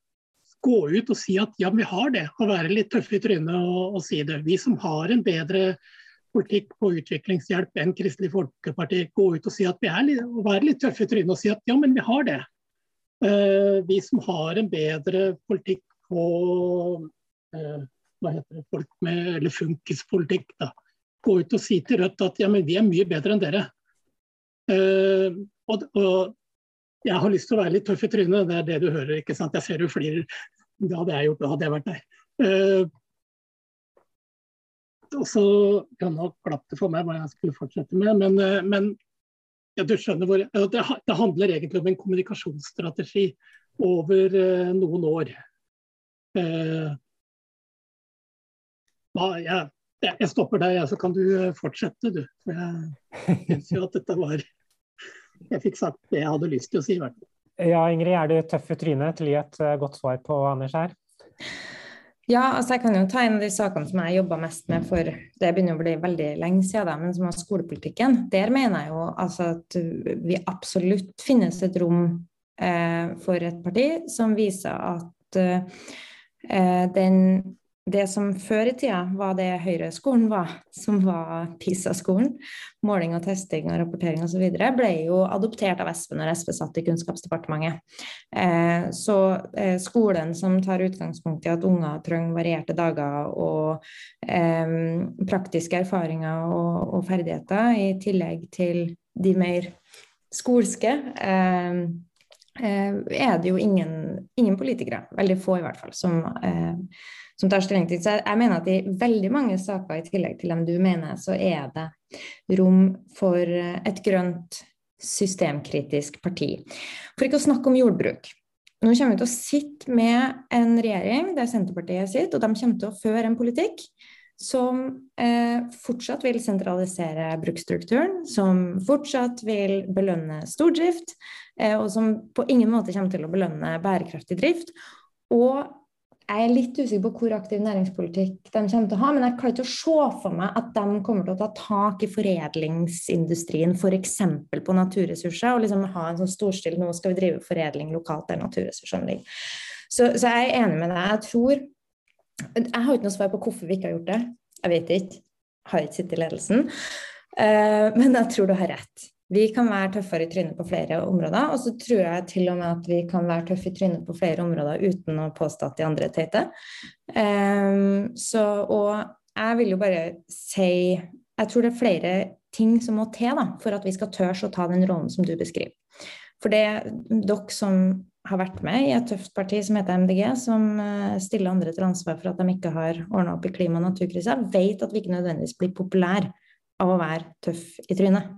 gå ut og si at ja, vi har det, og være litt tøffe i trynet og, og, si det. Vi som har en bedre politikk på utviklingshjelp enn Kristelig Folkeparti, gå ut og si at vi er og være litt tøffe i trynet og si at ja, men vi har det. Uh, vi som har en bedre politikk på uh, hva heter det, folk med eller funkispolitikk da, gå ut og si til Rødt at ja, men vi er mye bedre enn dere. Uh, og, og, jeg har lyst til å være litt tøff i trynet, det er det du hører. ikke sant? Jeg ser du flirer. Det hadde jeg gjort, da hadde jeg vært der. Og så ja, Nå glapp det for meg hva jeg skulle fortsette med, men, uh, men ja, du skjønner hvor, det, det, handler egentlig om en kommunikasjonsstrategi over noen år. Eh, da, jeg, jeg, stopper der, så kan du eh, fortsette, du. For jeg syns jo at dette var Jeg fikk sagt det jeg hadde lyst til å si. Ja, Ingrid, er du tøff i trynet til å gi et eh, godt svar på Anders her? Ja, altså jeg kan jo ta en av de sakene som jeg jobba mest med for det begynner å bli veldig lenge siden, da, men som var skolepolitikken. Der mener jeg jo altså at vi absolutt finnes et rom eh, for et parti som viser at eh, den det som før i tida var det Høyre-skolen var, som var PISA-skolen, måling og testing og rapportering osv., ble jo adoptert av SV når SV satt i Kunnskapsdepartementet. Eh, så eh, skolen som tar utgangspunkt i at unger trenger varierte dager og eh, praktiske erfaringer og, og, ferdigheter, i tillegg til de mer skolske, eh, eh, er det jo ingen, ingen, politikere, veldig få i hvert fall, som eh, som tar stilling til. Så jeg mener at i veldig mange saker, i tillegg til dem du mener, så er det rom for et grønt, systemkritisk parti. For ikke å snakke om jordbruk. Nå kommer vi til å sitte med en regjering der Senterpartiet sitter, og de kommer til å føre en politikk som eh, fortsatt vil sentralisere bruksstrukturen, som fortsatt vil belønne stordrift, eh, og som på ingen måte kommer til å belønne bærekraftig drift. Og jeg er litt usikker på hvor aktiv næringspolitikk de kommer til å ha, men jeg klarer ikke å se for meg at de kommer til å ta tak i foredlingsindustrien, f.eks. For på naturressurser, og liksom ha en sånn storstilt nå skal vi drive foredling lokalt der naturressursene ligger. Så, så, jeg er enig med deg. Jeg tror Jeg har ikke noe svar på hvorfor vi ikke har gjort det. Jeg vet ikke. Har ikke sittet i ledelsen. Uh, men jeg tror du har rett. Vi kan være tøffere i trynet på flere områder, og så tror jeg til og med at vi kan være tøffe i trynet på flere områder uten å påstå at de andre er teite. Um, så, og jeg vil jo bare si Jeg tror det er flere ting som må til da, for at vi skal tørre å ta den rollen som du beskriver. For det er dere som har vært med i et tøft parti som heter MDG, som eh, stiller andre til ansvar for at de ikke har ordna opp i klima- og naturkrisa, vet at vi ikke nødvendigvis blir populære av å være tøff i trynet.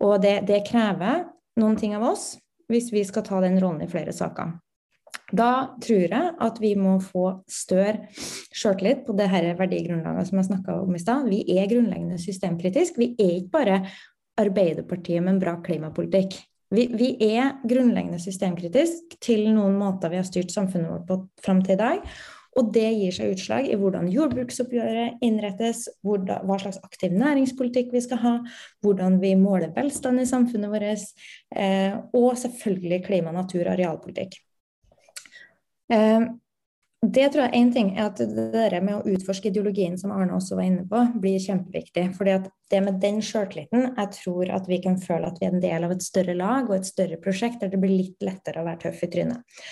Og det, det, krever noen ting av oss hvis vi skal ta den rollen i flere saker. Da tror jeg at vi må få større sjøltillit på det her verdigrunnlaget som jeg snakka om i stad. Vi er grunnleggende systemkritisk. Vi er ikke bare Arbeiderpartiet med en bra klimapolitikk. Vi, vi er grunnleggende systemkritisk til noen måter vi har styrt samfunnet vårt på fram til i dag. Og det gir seg utslag i hvordan jordbruksoppgjøret innrettes, hva slags aktiv næringspolitikk vi skal ha, hvordan vi måler velstand i samfunnet vårt, eh, og selvfølgelig klima-, natur- og arealpolitikk. Eh, det tror jeg en ting er at det med å utforske ideologien, som Arne også var inne på, blir kjempeviktig. fordi at det med den sjøltilliten, jeg tror at vi kan føle at vi er en del av et større lag og et større prosjekt der det blir litt lettere å være tøff i trynet.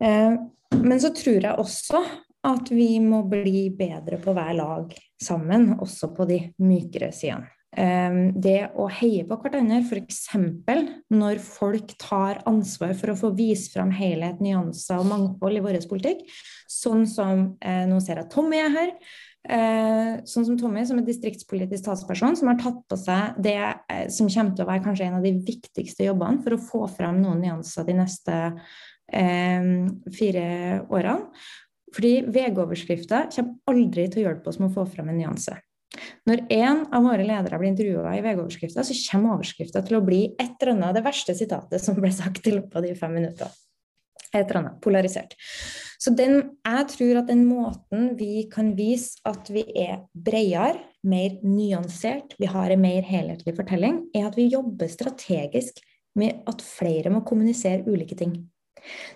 Eh, men så tror jeg også at vi må bli bedre på hver lag sammen, også på de mykere sidene. Ehm, det å heie på hverandre, f.eks. når folk tar ansvar for å få vise fram helhet, nyanser og mangfold i vår politikk, sånn som eh, Nå ser jeg Tommy er her. Eh, sånn som Tommy, som er distriktspolitisk talsperson, som har tatt på seg det eh, som kommer til å være kanskje en av de viktigste jobbene for å få frem noen nyanser de neste eh, fire årene. Fordi VG-overskrifta kommer aldri til å hjelpe oss med å få fram en nyanse. Når en av våre ledere blir intervjua i VG-overskrifta, så kommer overskrifta til å bli et eller annet av det verste sitatet som ble sagt i løpet av de fem minuttene. Et eller annet polarisert. Så den, jeg tror at den måten vi kan vise at vi er bredere, mer nyansert, vi har en mer helhetlig fortelling, er at vi jobber strategisk med at flere må kommunisere ulike ting.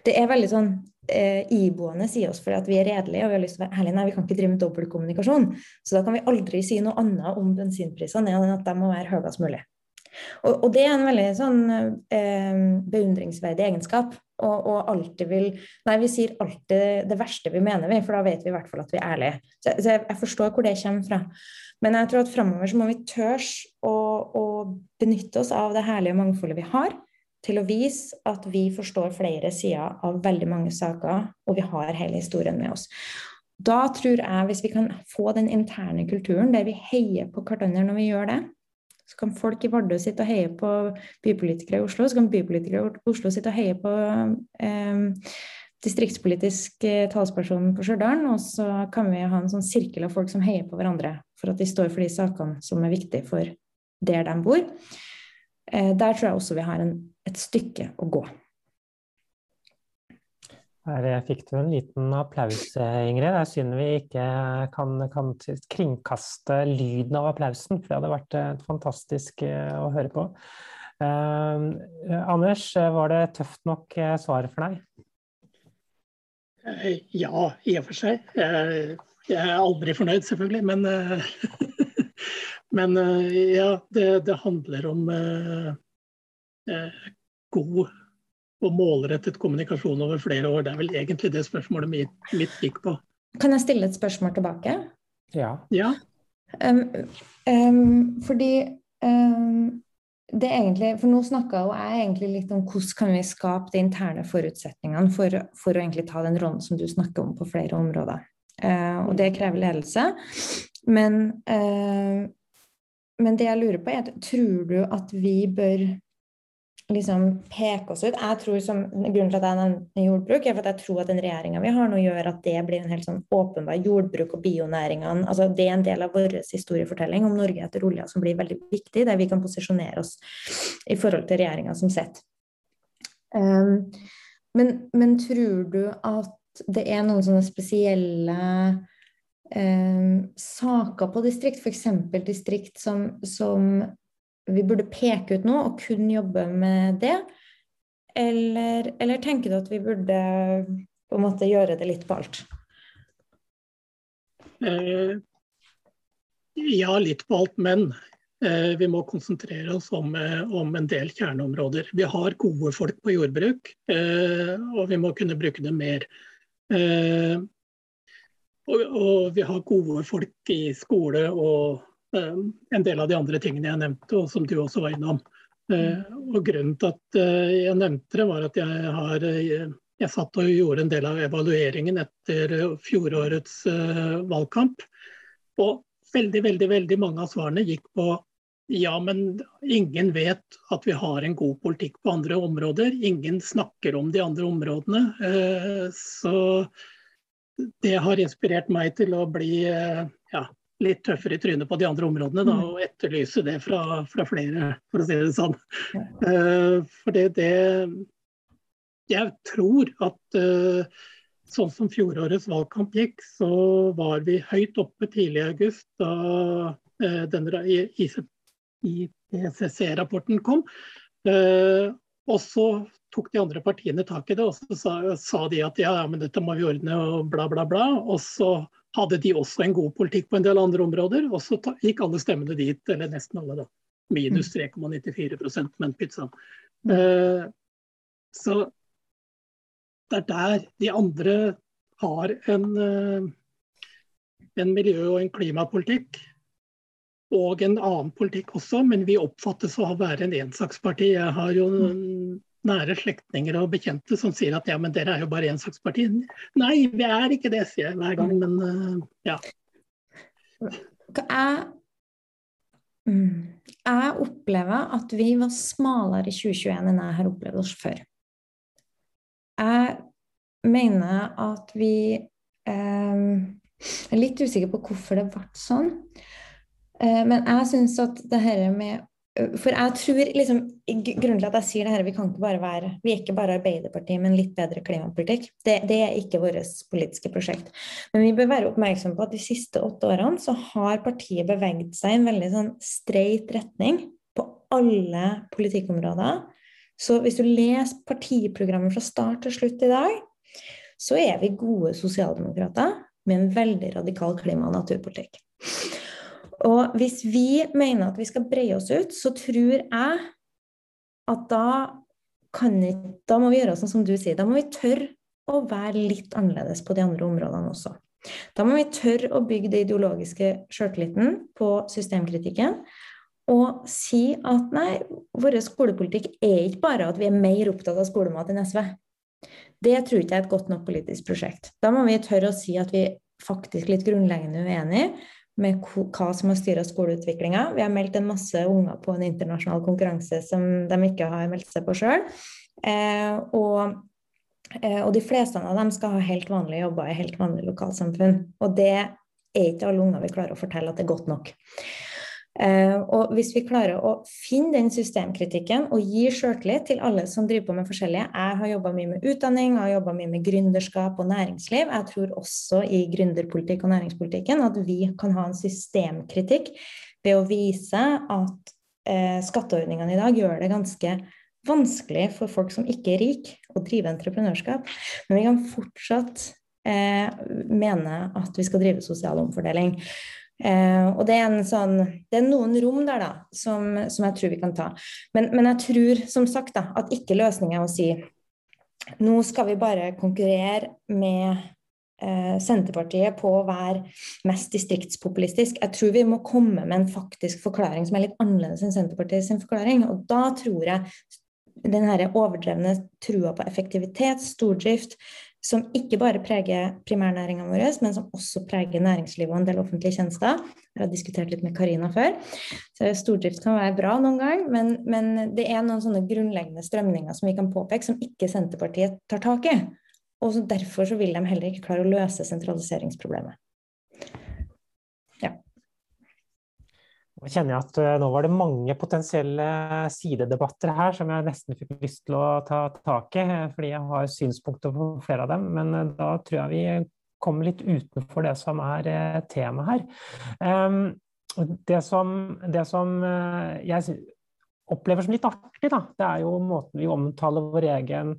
Det er veldig sånn eh, iboende i oss fordi at vi er redelige og vi har lyst til å være ærlige. Nei, vi kan ikke drive med dobbeltkommunikasjon. Så da kan vi aldri si noe annet om bensinprisene enn at de må være høyest mulig. Og, og, det er en veldig sånn eh, beundringsverdig egenskap. Og, og, alltid vil Nei, vi sier alltid det verste vi mener, vi, for da vet vi i hvert fall at vi er ærlige. Så, så jeg, jeg, forstår hvor det kommer fra. Men jeg tror at framover så må vi tørs å, å benytte oss av det herlige mangfoldet vi har til å vise at vi forstår flere sider av veldig mange saker, og vi har hele historien med oss. Da tror jeg, hvis vi kan få den interne kulturen der vi heier på hverandre når vi gjør det, så kan folk i Vardø sitte og heie på bypolitikere i Oslo, så kan bypolitikere i Oslo sitte og heie på eh, distriktspolitisk eh, talsperson på Stjørdal, og så kan vi ha en sånn sirkel av folk som heier på hverandre for at de står for de sakene som er viktige for der de bor. Eh, der tror jeg også vi har en et stykke å gå. Her fikk du en liten applaus, Ingrid. Det er synd vi ikke kan, kan, kringkaste lyden av applausen, for det hadde vært fantastisk eh, å høre på. Eh, Anders, var det tøft nok svar for deg? Ja, i og for seg. Jeg er aldri fornøyd, selvfølgelig. Men, men ja, det, det, handler om god og målrettet kommunikasjon over flere år. Det er vel egentlig det spørsmålet mitt, mitt gikk på. Kan jeg stille et spørsmål tilbake? Ja. ja. Um, um, fordi um, det egentlig, for Nå snakka jeg egentlig litt om hvordan kan vi skape de interne forutsetningene for, for å egentlig ta den rollen som du snakker om på flere områder. Uh, og det krever ledelse. Men, uh, men det jeg lurer på, er tror du at vi bør liksom peke oss ut. Jeg tror som, Grunnen til at jeg nevner jordbruk, er for at jeg tror at den regjeringa vi har nå, gjør at det blir en helt sånn åpenbar jordbruk og bionæringene. altså Det er en del av vår historiefortelling om Norge etter olja som blir veldig viktig, der vi kan posisjonere oss i forhold til regjeringa som sitter. Um, men, men tror du at det er noen sånne spesielle um, saker på distrikt, f.eks. distrikt som, som vi burde peke ut nå, og kun jobbe med det? Eller, eller, tenker du at vi burde på en måte gjøre det litt på alt? Eh, ja, litt på alt, men eh, vi må konsentrere oss om, eh, om, en del kjerneområder. Vi har gode folk på jordbruk, eh, og vi må kunne bruke dem mer. Eh, og, og, vi har gode folk i skole og Eh, en del av de andre tingene jeg nevnte, og som du også var innom. Eh, og Grunnen til at eh, jeg nevnte det, var at jeg har jeg satt og gjorde en del av evalueringen etter fjorårets valgkamp. Og veldig, veldig, veldig mange av svarene gikk på ja, men ingen vet at vi har en god politikk på andre områder. Ingen snakker om de andre områdene. Så det har inspirert meg til å bli ja, litt tøffere i trynet på de andre områdene da, mm. og etterlyse det fra, fra, flere, for å si det sånn. Uh, for det, det, Jeg tror at uh, sånn som fjorårets valgkamp gikk, så var vi høyt oppe tidlig i august da uh, denne IPCC-rapporten kom. og så tok de andre partiene tak i det, og så sa, sa de at ja, men dette må vi ordne og bla, bla, bla. Og så hadde de også en god politikk på en del andre områder, og så gikk alle stemmene dit, eller nesten alle, da. Minus 3,94 mm. men pizza. Uh, så det er der de andre har en, uh, en miljø- og en klimapolitikk. Og en annen politikk også, men vi oppfattes å være en ensaksparti. Jeg har jo mm nære slektninger og bekjente som sier at ja, men dere er jo bare ensaksparti. Nei, vi er ikke det, sier jeg hver gang, men uh, ja. Jeg, mm, jeg opplever at vi var smalere i 2021 enn jeg har opplevd oss før. Jeg mener at vi Jeg er litt usikker på hvorfor det ble sånn. Eh, men jeg syns at det her med for jeg tror liksom, Grunnen til at jeg sier det her, vi kan ikke bare være Vi er ikke bare Arbeiderpartiet men litt bedre klimapolitikk. Det, det er ikke vårt politiske prosjekt. Men vi bør være oppmerksomme på at de siste åtte årene så har partiet beveget seg i en veldig sånn streit retning på alle politikkområder. Så hvis du leser partiprogrammet fra start til slutt i dag, så er vi gode sosialdemokrater med en veldig radikal klima- og naturpolitikk. Og hvis vi mener at vi skal breie oss ut, så tror jeg at da kan ikke Da må vi gjøre sånn som du sier. Da må vi tørre å være litt annerledes på de andre områdene også. Da må vi tørre å bygge det ideologiske sjøltilliten på systemkritikken. Og si at nei, vår skolepolitikk er ikke bare at vi er mer opptatt av skolemat enn SV. Det tror ikke jeg er et godt nok politisk prosjekt. Da må vi tørre å si at vi faktisk litt grunnleggende uenige med hva som har styra skoleutviklinga. Vi har meldt en masse unger på en internasjonal konkurranse som de ikke har meldt seg på sjøl. Eh, og, eh, og, de fleste av dem skal ha helt vanlige jobber i helt vanlige lokalsamfunn. Og det er ikke alle unger vi klarer å fortelle at det er godt nok. Uh, og hvis vi klarer å finne den systemkritikken og gi sjøltillit til alle som driver på med forskjellige Jeg har jobba mye med utdanning, jeg har jobba mye med gründerskap og næringsliv. Jeg tror også i gründerpolitikk og næringspolitikken at vi kan ha en systemkritikk ved å vise at eh, skatteordningene i dag gjør det ganske vanskelig for folk som ikke er rike, å drive entreprenørskap. Men vi kan fortsatt eh, mene at vi skal drive sosial omfordeling. Eh, og det er, sånn, det er, noen rom der da, som, som jeg tror vi kan ta. Men, men, jeg tror som sagt da, at ikke løsningen er å si nå skal vi bare konkurrere med eh, Senterpartiet på å være mest distriktspopulistisk. Jeg tror vi må komme med en faktisk forklaring som er litt annerledes enn Senterpartiets forklaring. Og da tror jeg den overdrevne trua på effektivitet, stordrift, som ikke bare preger primærnæringa vår, men som også preger næringslivet og en del offentlige tjenester. Jeg har diskutert litt med Karina før. Så Stordrift kan være bra noen gang, men, men, det er noen sånne grunnleggende strømninger som vi kan påpeke, som ikke Senterpartiet tar tak i. Og Derfor så vil de heller ikke klare å løse sentraliseringsproblemet. Nå kjenner jeg at eh, nå var det mange potensielle sidedebatter her som jeg nesten fikk lyst til å ta tak i, eh, fordi jeg har synspunkter på flere av dem. Men eh, da tror jeg vi kommer litt utenfor det som er temaet her. Ehm, det som, det som jeg opplever som litt artig, da, det er jo måten vi omtaler vår egen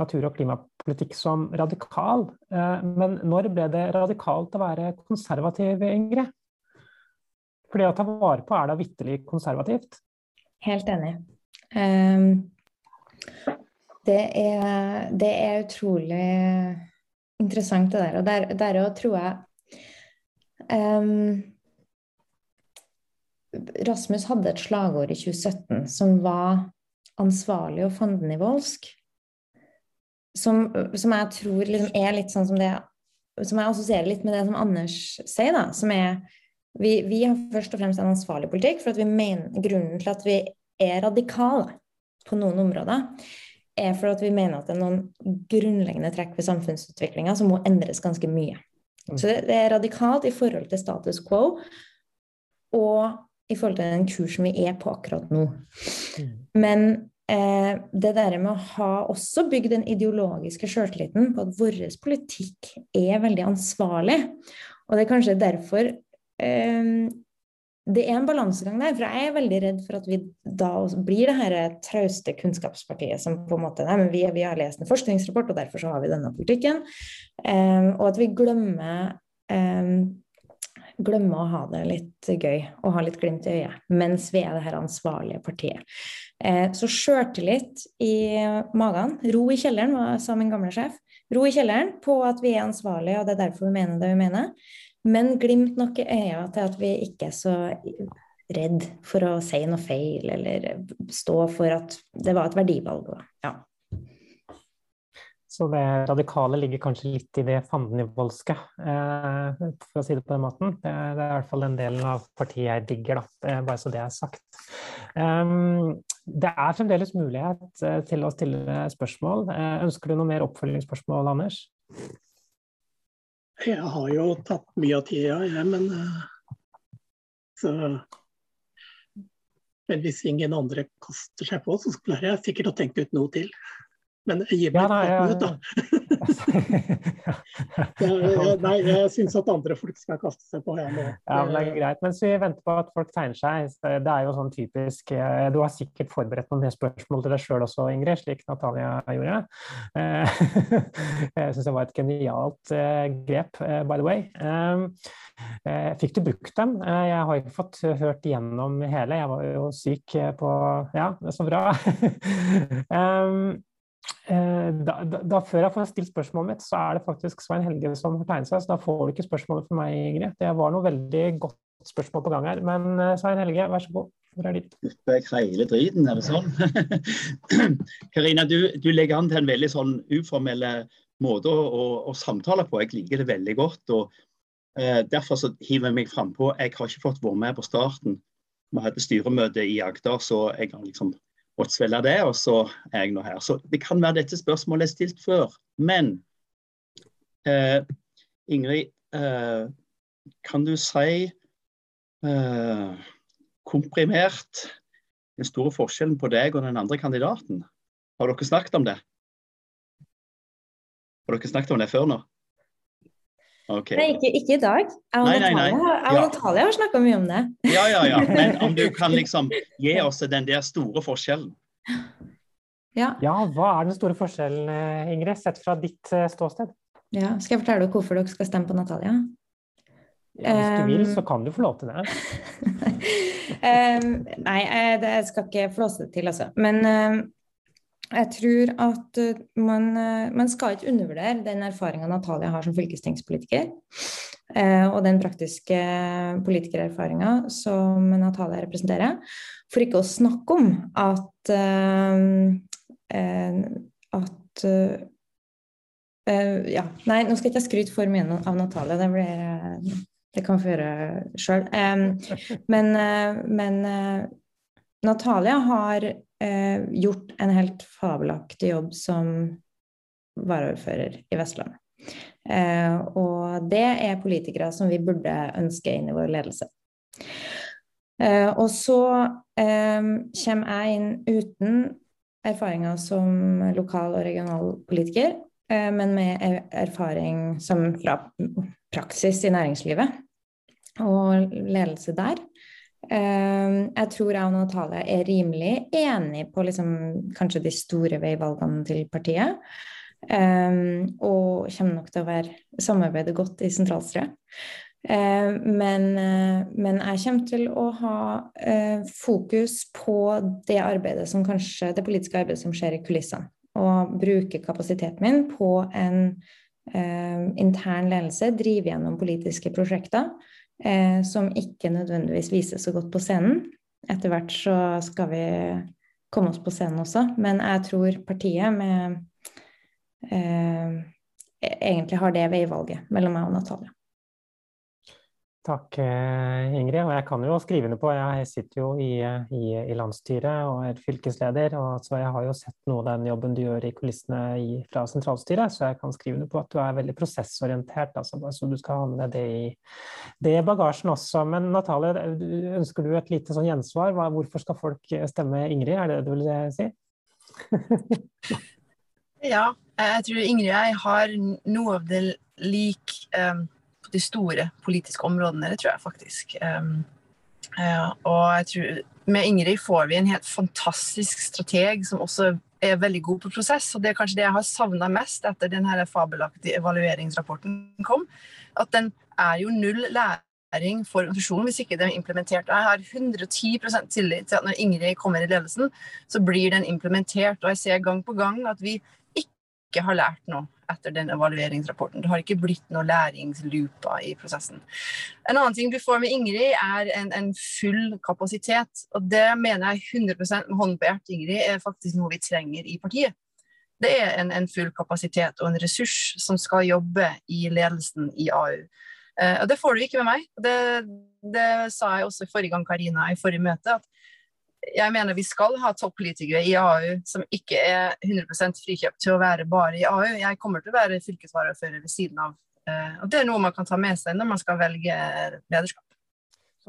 natur- og klimapolitikk som radikal. Men når ble det radikalt å være konservativ, Ingrid? For det å ta vare på er da vitterlig konservativt? Helt enig. Um, det, er, det, er, utrolig interessant, det der. Og der, der òg tror jeg um, Rasmus hadde et slagord i 2017 som var 'ansvarlig og fandenivoldsk'. Som, som jeg tror liksom er litt sånn som det Som jeg assosierer litt med det som Anders sier, da. Som er vi, vi, har først og fremst en ansvarlig politikk, for at vi mener grunnen til at vi er radikale på noen områder, er for at vi mener at det er noen grunnleggende trekk ved samfunnsutviklinga som må endres ganske mye. Mm. Så det, det, er radikalt i forhold til status quo og i forhold til den kursen vi er på akkurat nå. Mm. Men eh, det der med å ha også bygd den ideologiske sjøltilliten på at vår politikk er veldig ansvarlig, og det er kanskje derfor det er en balansegang der, for jeg er veldig redd for at vi da blir det her trauste kunnskapspartiet som på en måte Nei, men vi, vi, har lest en forskningsrapport, og derfor så har vi denne politikken. Um, og at vi glemmer um, glemmer å ha det litt gøy og ha litt glimt i øyet mens vi er det her ansvarlige partiet. Eh, så sjøltillit i magen, ro i kjelleren, sa min gamle sjef. Ro i kjelleren på at vi er ansvarlige, og det er derfor vi mener det vi mener. Men glimt nok i øya til at vi ikke er så redd for å si noe feil, eller stå for at det var et verdivalg. Ja. Så det radikale ligger kanskje litt i det fandenivoldske, eh, for å si det på den måten. Det er, i hvert fall den delen av partiet jeg digger, da. bare så det er sagt. Um, det er fremdeles mulighet eh, til å stille spørsmål. Ønsker du noe mer oppfølgingsspørsmål, Anders? Jeg har jo tatt mye av tida, jeg, men eh, så Men hvis ingen andre kaster seg på, så klarer jeg sikkert å tenke ut noe til. Men gi meg ja, et minutt, da. jeg, nei, jeg syns at andre folk skal kaste seg på. Jeg nå. Ja, men det er greit. Mens vi venter på at folk tegner seg, det er jo sånn typisk eh, Du har sikkert forberedt noen spørsmål til deg sjøl også, Ingrid, slik Natalia gjorde. Eh, jeg syns det var et genialt eh, grep, by the way. Fikk du brukt dem? Jeg har ikke fått hørt gjennom hele. Jeg var jo syk på Ja, det er så bra. Eh, da, da, da, før jeg får stilt spørsmålet mitt, så er det faktisk Svein Helge som har tegnet seg. Så da får du ikke spørsmålet for meg, Ingrid. Det var noe veldig godt spørsmål på gang her. Men eh, Svein Helge, vær så god. Hvor er ditt? Fikk hele driten, er det sånn? Karina, du, du, legger an til en veldig sånn uformell måte å, å, å, samtale på. Jeg liker det veldig godt. og eh, Derfor så hiver jeg meg frampå. Jeg har ikke fått være med på starten. Vi hadde styremøte i Agder, så jeg har liksom måtte svelge det, og så er jeg nå her. Så det kan være dette spørsmålet er stilt før. Men eh, Ingrid, eh, kan du si eh, komprimert den store forskjellen på deg og den andre kandidaten? Har dere snakket om det? Har dere snakket om det før nå? Okay. Nei, ikke, ikke, i dag. Jeg og nei, nei, nei. Natalia, ja. Natalia har snakka mye om det. Ja, ja, ja. Men om du kan liksom gi oss den der store forskjellen. Ja. ja. hva er den store forskjellen, Ingrid, sett fra ditt ståsted? Ja, Skal jeg fortelle dere hvorfor dere skal stemme på Natalia? Ja, hvis du vil, så kan du få lov til det. um, nei, jeg skal ikke flåse det til, altså. Men um, jeg tror at man, man, skal ikke undervurdere den erfaringa Natalia har som fylkestingspolitiker. Uh, og den praktiske politikererfaringa som Natalia representerer. For ikke å snakke om at, at ja, nei, nå skal jeg ikke skryte for mye av Natalia. Det blir det kan få gjøre sjøl. men, eh, men eh, Natalia har eh, gjort en helt fabelaktig jobb som varaordfører i Vestland. og det er politikere som vi burde ønske inn i vår ledelse. og så kommer jeg inn uten erfaringer som lokal- og regionalpolitiker, men med erfaring som fra praksis i næringslivet og ledelse der. Ehm, jeg tror jeg og Natalia er rimelig enig på liksom, kanskje de store veivalgene til partiet. Ehm, og kommer nok til å være, samarbeide godt i sentralstyret. Ehm, men, eh, men, jeg kommer til å ha eh, fokus på det arbeidet som kanskje, det politiske arbeidet som skjer i kulissene. Og bruke kapasiteten min på en eh, intern ledelse, drive gjennom politiske prosjekter eh, som ikke nødvendigvis vises så godt på scenen. Etter hvert så skal vi komme oss på scenen også, men jeg tror partiet med eh, e-, egentlig har det veivalget mellom meg og Natalia. Takk, eh, Ingrid. Og jeg kan jo skrive under på, jeg sitter jo i, i, i landsstyret og er fylkesleder, og så jeg har jo sett noe av den jobben du gjør i kulissene i, fra sentralstyret, så jeg kan skrive under på at du er veldig prosessorientert. Altså, så du skal ha med det i, det bagasjen også. Men Natalie, ønsker du et lite sånn gjensvar? Hva, hvorfor skal folk stemme Ingrid, er det det du vil si? ja, jeg tror Ingrid og jeg har noe av det lik um de store politiske områdene. Det tror jeg faktisk. Um, ja, og jeg tror med Ingrid får vi en helt fantastisk strateg som også er veldig god på prosess. og Det er kanskje det jeg har savna mest etter denne fabelaktige evalueringsrapporten kom. At den er jo null læring for organisasjonen hvis ikke den er implementert. Jeg har 110% tillit til at når Ingrid kommer i ledelsen, så blir den implementert. Og jeg ser gang på gang at vi ikke har lært noe etter den evalueringsrapporten. Det har ikke blitt noe læringslooper i prosessen. En annen ting du får med Ingrid, er en, en full kapasitet. Og det mener jeg 100 med hånden på hjertet, Ingrid, er faktisk noe vi trenger i partiet. Det er en, en, full kapasitet og en ressurs som skal jobbe i ledelsen i AU. Eh, og det får du ikke med meg. Det, det sa jeg også forrige gang Karina i forrige møte. at jeg mener vi skal ha toppolitikere i AU som ikke er 100 frikjøpt til å være bare i AU. Jeg kommer til å være fylkesvaraordfører ved siden av. Eh, og Det er noe man kan ta med seg når man skal velge lederskap.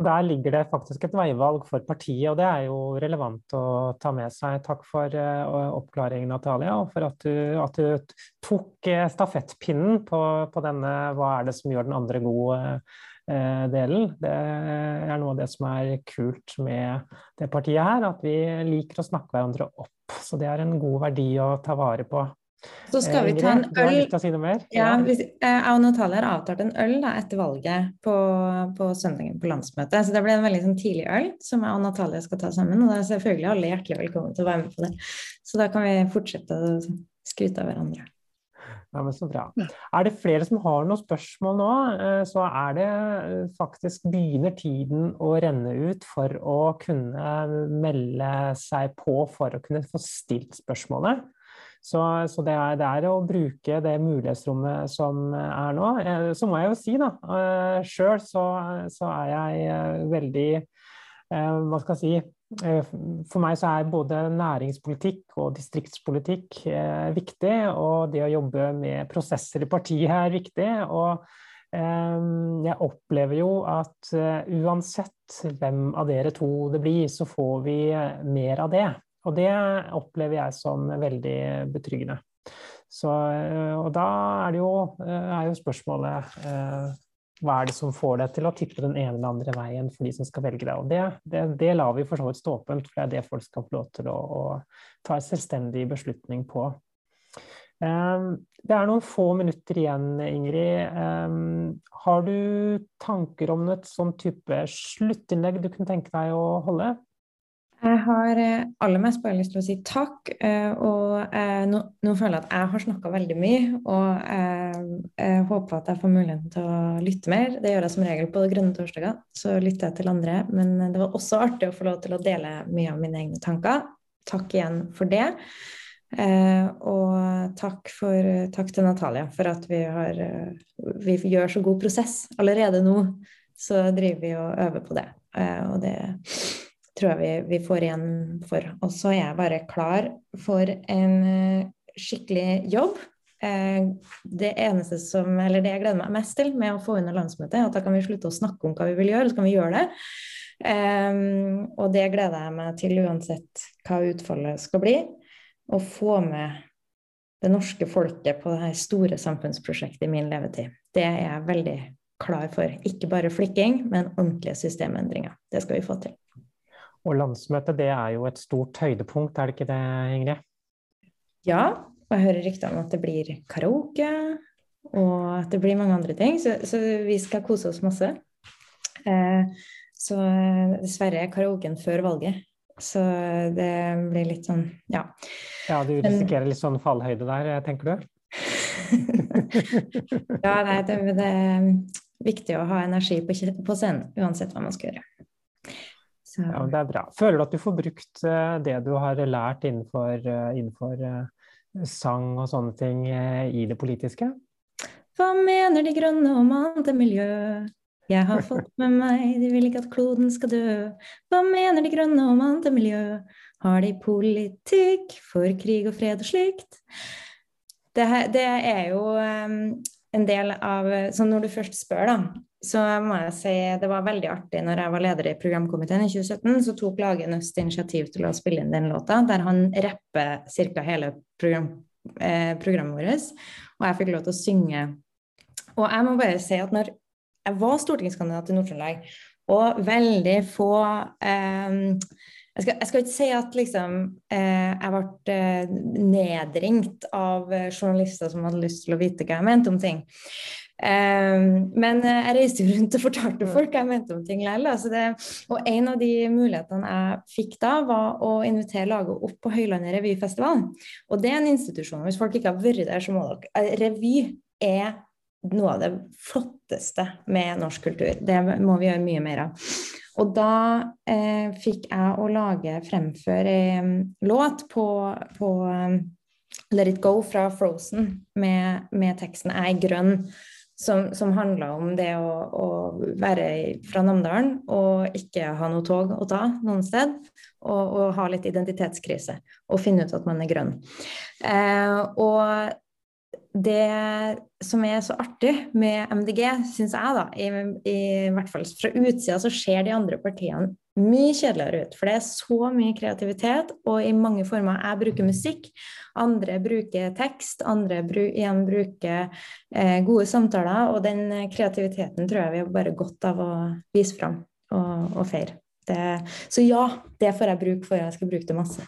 Der ligger det faktisk et veivalg for partiet, og det er jo relevant å ta med seg. Takk for uh, oppklaringen, Natalia, og for at du, at du tok uh, stafettpinnen på, på, denne 'hva er det som gjør den andre god' Eh, delen. Det er noe av det som er kult med det partiet her, at vi liker å snakke hverandre opp. Så det er en god verdi å ta vare på. Så skal vi eh, ta en øl. Si? Ja, eh, jeg og Natalia har avtalt en øl da, etter valget på, på, søndagen på landsmøtet. Så det blir en veldig sånn, tidlig øl som jeg og Natalia skal ta sammen. Og da er selvfølgelig alle hjertelig velkommen til å være med på det. Så da kan vi fortsette å skryte av hverandre. Ja, men så bra. Er det flere som har noen spørsmål nå, eh, så er det eh, faktisk begynner tiden å renne ut for å kunne melde seg på for å kunne få stilt spørsmålet. Så, så det, er, det, er, å bruke det mulighetsrommet som er nå. Eh, så må jeg jo si, da, sjøl så, så, er jeg veldig Hva skal jeg si for meg så er både næringspolitikk og distriktspolitikk eh, viktig, og det å jobbe med prosesser i partiet er viktig. Og eh, jeg opplever jo at uansett hvem av dere to det blir, så får vi mer av det. Og det opplever jeg som veldig betryggende. Så, og da er, jo, er jo spørsmålet hva er det som får deg til å tippe den ene eller andre veien for de som skal velge deg? Og det, det, det lar vi for så vidt stå åpent, for det er det folk skal få lov til å, å ta en selvstendig beslutning på. Um, det er noen få minutter igjen, Ingrid. Um, har du tanker om et sånn type sluttinnlegg du kunne tenke deg å holde? Jeg har eh, aller mest bare lyst til å si takk. Eh, og eh, nå, nå føler jeg at jeg har snakka veldig mye, og jeg, jeg, håper at jeg får muligheten til å lytte mer. Det gjør jeg som regel på Grønne torsdager, så lytter jeg til andre. Men det var også artig å få lov til å dele mye av mine egne tanker. Takk igjen for det. og takk, for, takk til Natalia for at vi, har, vi gjør så god prosess. Allerede nå så driver vi og øver på det. og det tror jeg vi, vi får igjen for. Og så er jeg bare klar for en uh, skikkelig jobb. Uh, det eneste som, eller det jeg gleder meg mest til med å få under landsmøtet, er at da kan vi slutte å snakke om hva vi vil gjøre, så kan vi gjøre det. Um, og det gleder jeg meg til uansett hva utfallet skal bli. Å få med det norske folket på dette store samfunnsprosjektet i min levetid. Det er jeg veldig klar for. Ikke bare flikking, men ordentlige systemendringer. Det skal vi få til. Og landsmøtet det er jo et stort høydepunkt, er det ikke det, Ingrid? Ja, og jeg hører rykter om at det blir karaoke, og at det blir mange andre ting. Så, så vi skal kose oss masse. Eh, så dessverre er karaoken før valget. Så det blir litt sånn, ja. Ja, du risikerer litt sånn fallhøyde der, tenker du? ja, nei, det, det, er viktig å ha energi på, på scenen, uansett hva man skal gjøre. Ja, det er bra. Føler du at du får brukt eh, det du har lært innenfor, eh, innenfor eh, sang og sånne ting i det politiske? Hva mener De grønne om annet miljø? Jeg har fått med meg, de vil ikke at kloden skal dø. Hva mener De grønne om annet miljø? Har de politikk for krig og fred og slikt? Det, det er jo um, en del av Så når du først spør, da, så må jeg si det var veldig artig når jeg var leder i programkomiteen i 2017, så tok Lage Nøst initiativ til å spille inn den låta, der han rapper ca. hele program, eh, programmet vårt, og jeg fikk lov til å synge. Og jeg må bare si at når jeg var stortingskandidat i Nord-Trøndelag, og veldig få eh, jeg, skal, jeg skal, ikke si at liksom, eh, jeg ble eh, nedringt av journalister som hadde lyst til å vite hva jeg mente om ting. Um, men eh, jeg reiste jo rundt og fortalte folk hva jeg mente om ting likevel. Altså og en av de mulighetene jeg fikk da, var å invitere laget opp på Høylandet revyfestival. Og det er en institusjon. Hvis folk ikke har vært der, så må dere eh, Revy er noe av det flotteste med norsk kultur. Det må vi gjøre mye mer av. Og da eh, fikk jeg å lage fremføre en låt på, på um, Let It Go fra Frozen med, med teksten 'Jeg er grønn' som, som handla om det å, å, være fra Namdalen og ikke ha noe tog å ta noen sted. Og, og ha litt identitetskrise og finne ut at man er grønn. Eh, og det som er så artig med MDG, syns jeg, da, i, i, hvert fall fra utsida, så ser de andre partiene mye kjedeligere ut. For det er så mye kreativitet, og i mange former. Jeg bruker musikk, andre bruker tekst, andre bru igjen bruker eh, gode samtaler. Og den kreativiteten tror jeg vi har bare godt av å vise fram og, og feire. så ja, det får jeg bruke for. Jeg skal bruke det masse.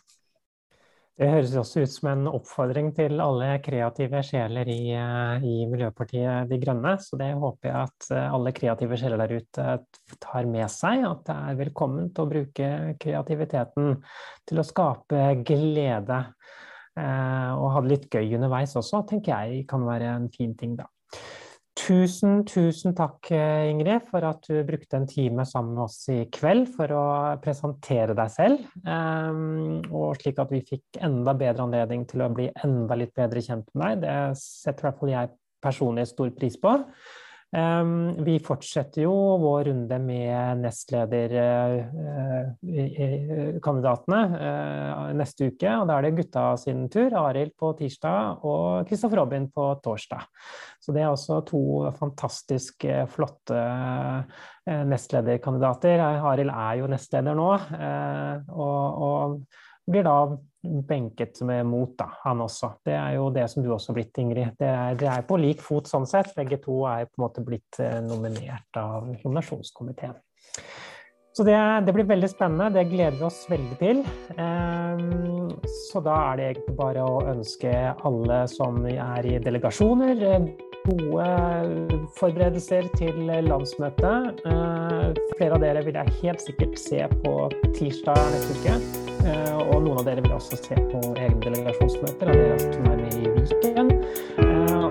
Det høres også ut som en oppfordring til alle kreative sjeler i, eh, i, Miljøpartiet De Grønne. Så det håper jeg at eh, alle kreative sjeler der ute tar med seg. At det er velkomment å bruke kreativiteten til å skape glede. Eh, og ha det litt gøy underveis også, tenker jeg kan være en fin ting, da. Tusen, tusen takk, eh, Ingrid, for at du brukte en time sammen med oss i kveld for å presentere deg selv. Um, og slik at vi fikk enda bedre anledning til å bli enda litt bedre kjent med deg. Det setter i hvert fall jeg personlig stor pris på. Um, vi fortsetter jo vår runde med nestlederkandidatene uh, uh, neste uke. og Da er det gutta sin tur. Arild på tirsdag og Kristoffer Robin på torsdag. Så det er også to fantastisk flotte nestlederkandidater. Arild er jo nestleder nå. og, og blir da benket med mot, da, han også. Det er jo det som du også har blitt, Ingrid. Det er, det er på lik fot sånn sett. Begge to er på en måte blitt eh, nominert av nominasjonskomiteen. Så det, det, blir veldig spennende. Det gleder vi oss veldig til. Ehm, så da er det egentlig bare å ønske alle som er i delegasjoner, eh, gode forberedelser til landsmøtet. Flere av dere vil jeg helt sikkert se på tirsdag neste uke. Ehm, og noen av dere vil også se på egne delegasjonsmøter av dere som er med i Viken.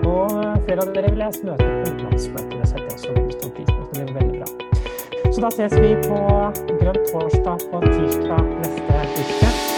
Og flere av dere vil lese møter på utenlandsmøter. Det setter jeg også veldig stor pris på. Det blir veldig bra. Så da ses vi på Grønn torsdag på tirsdag neste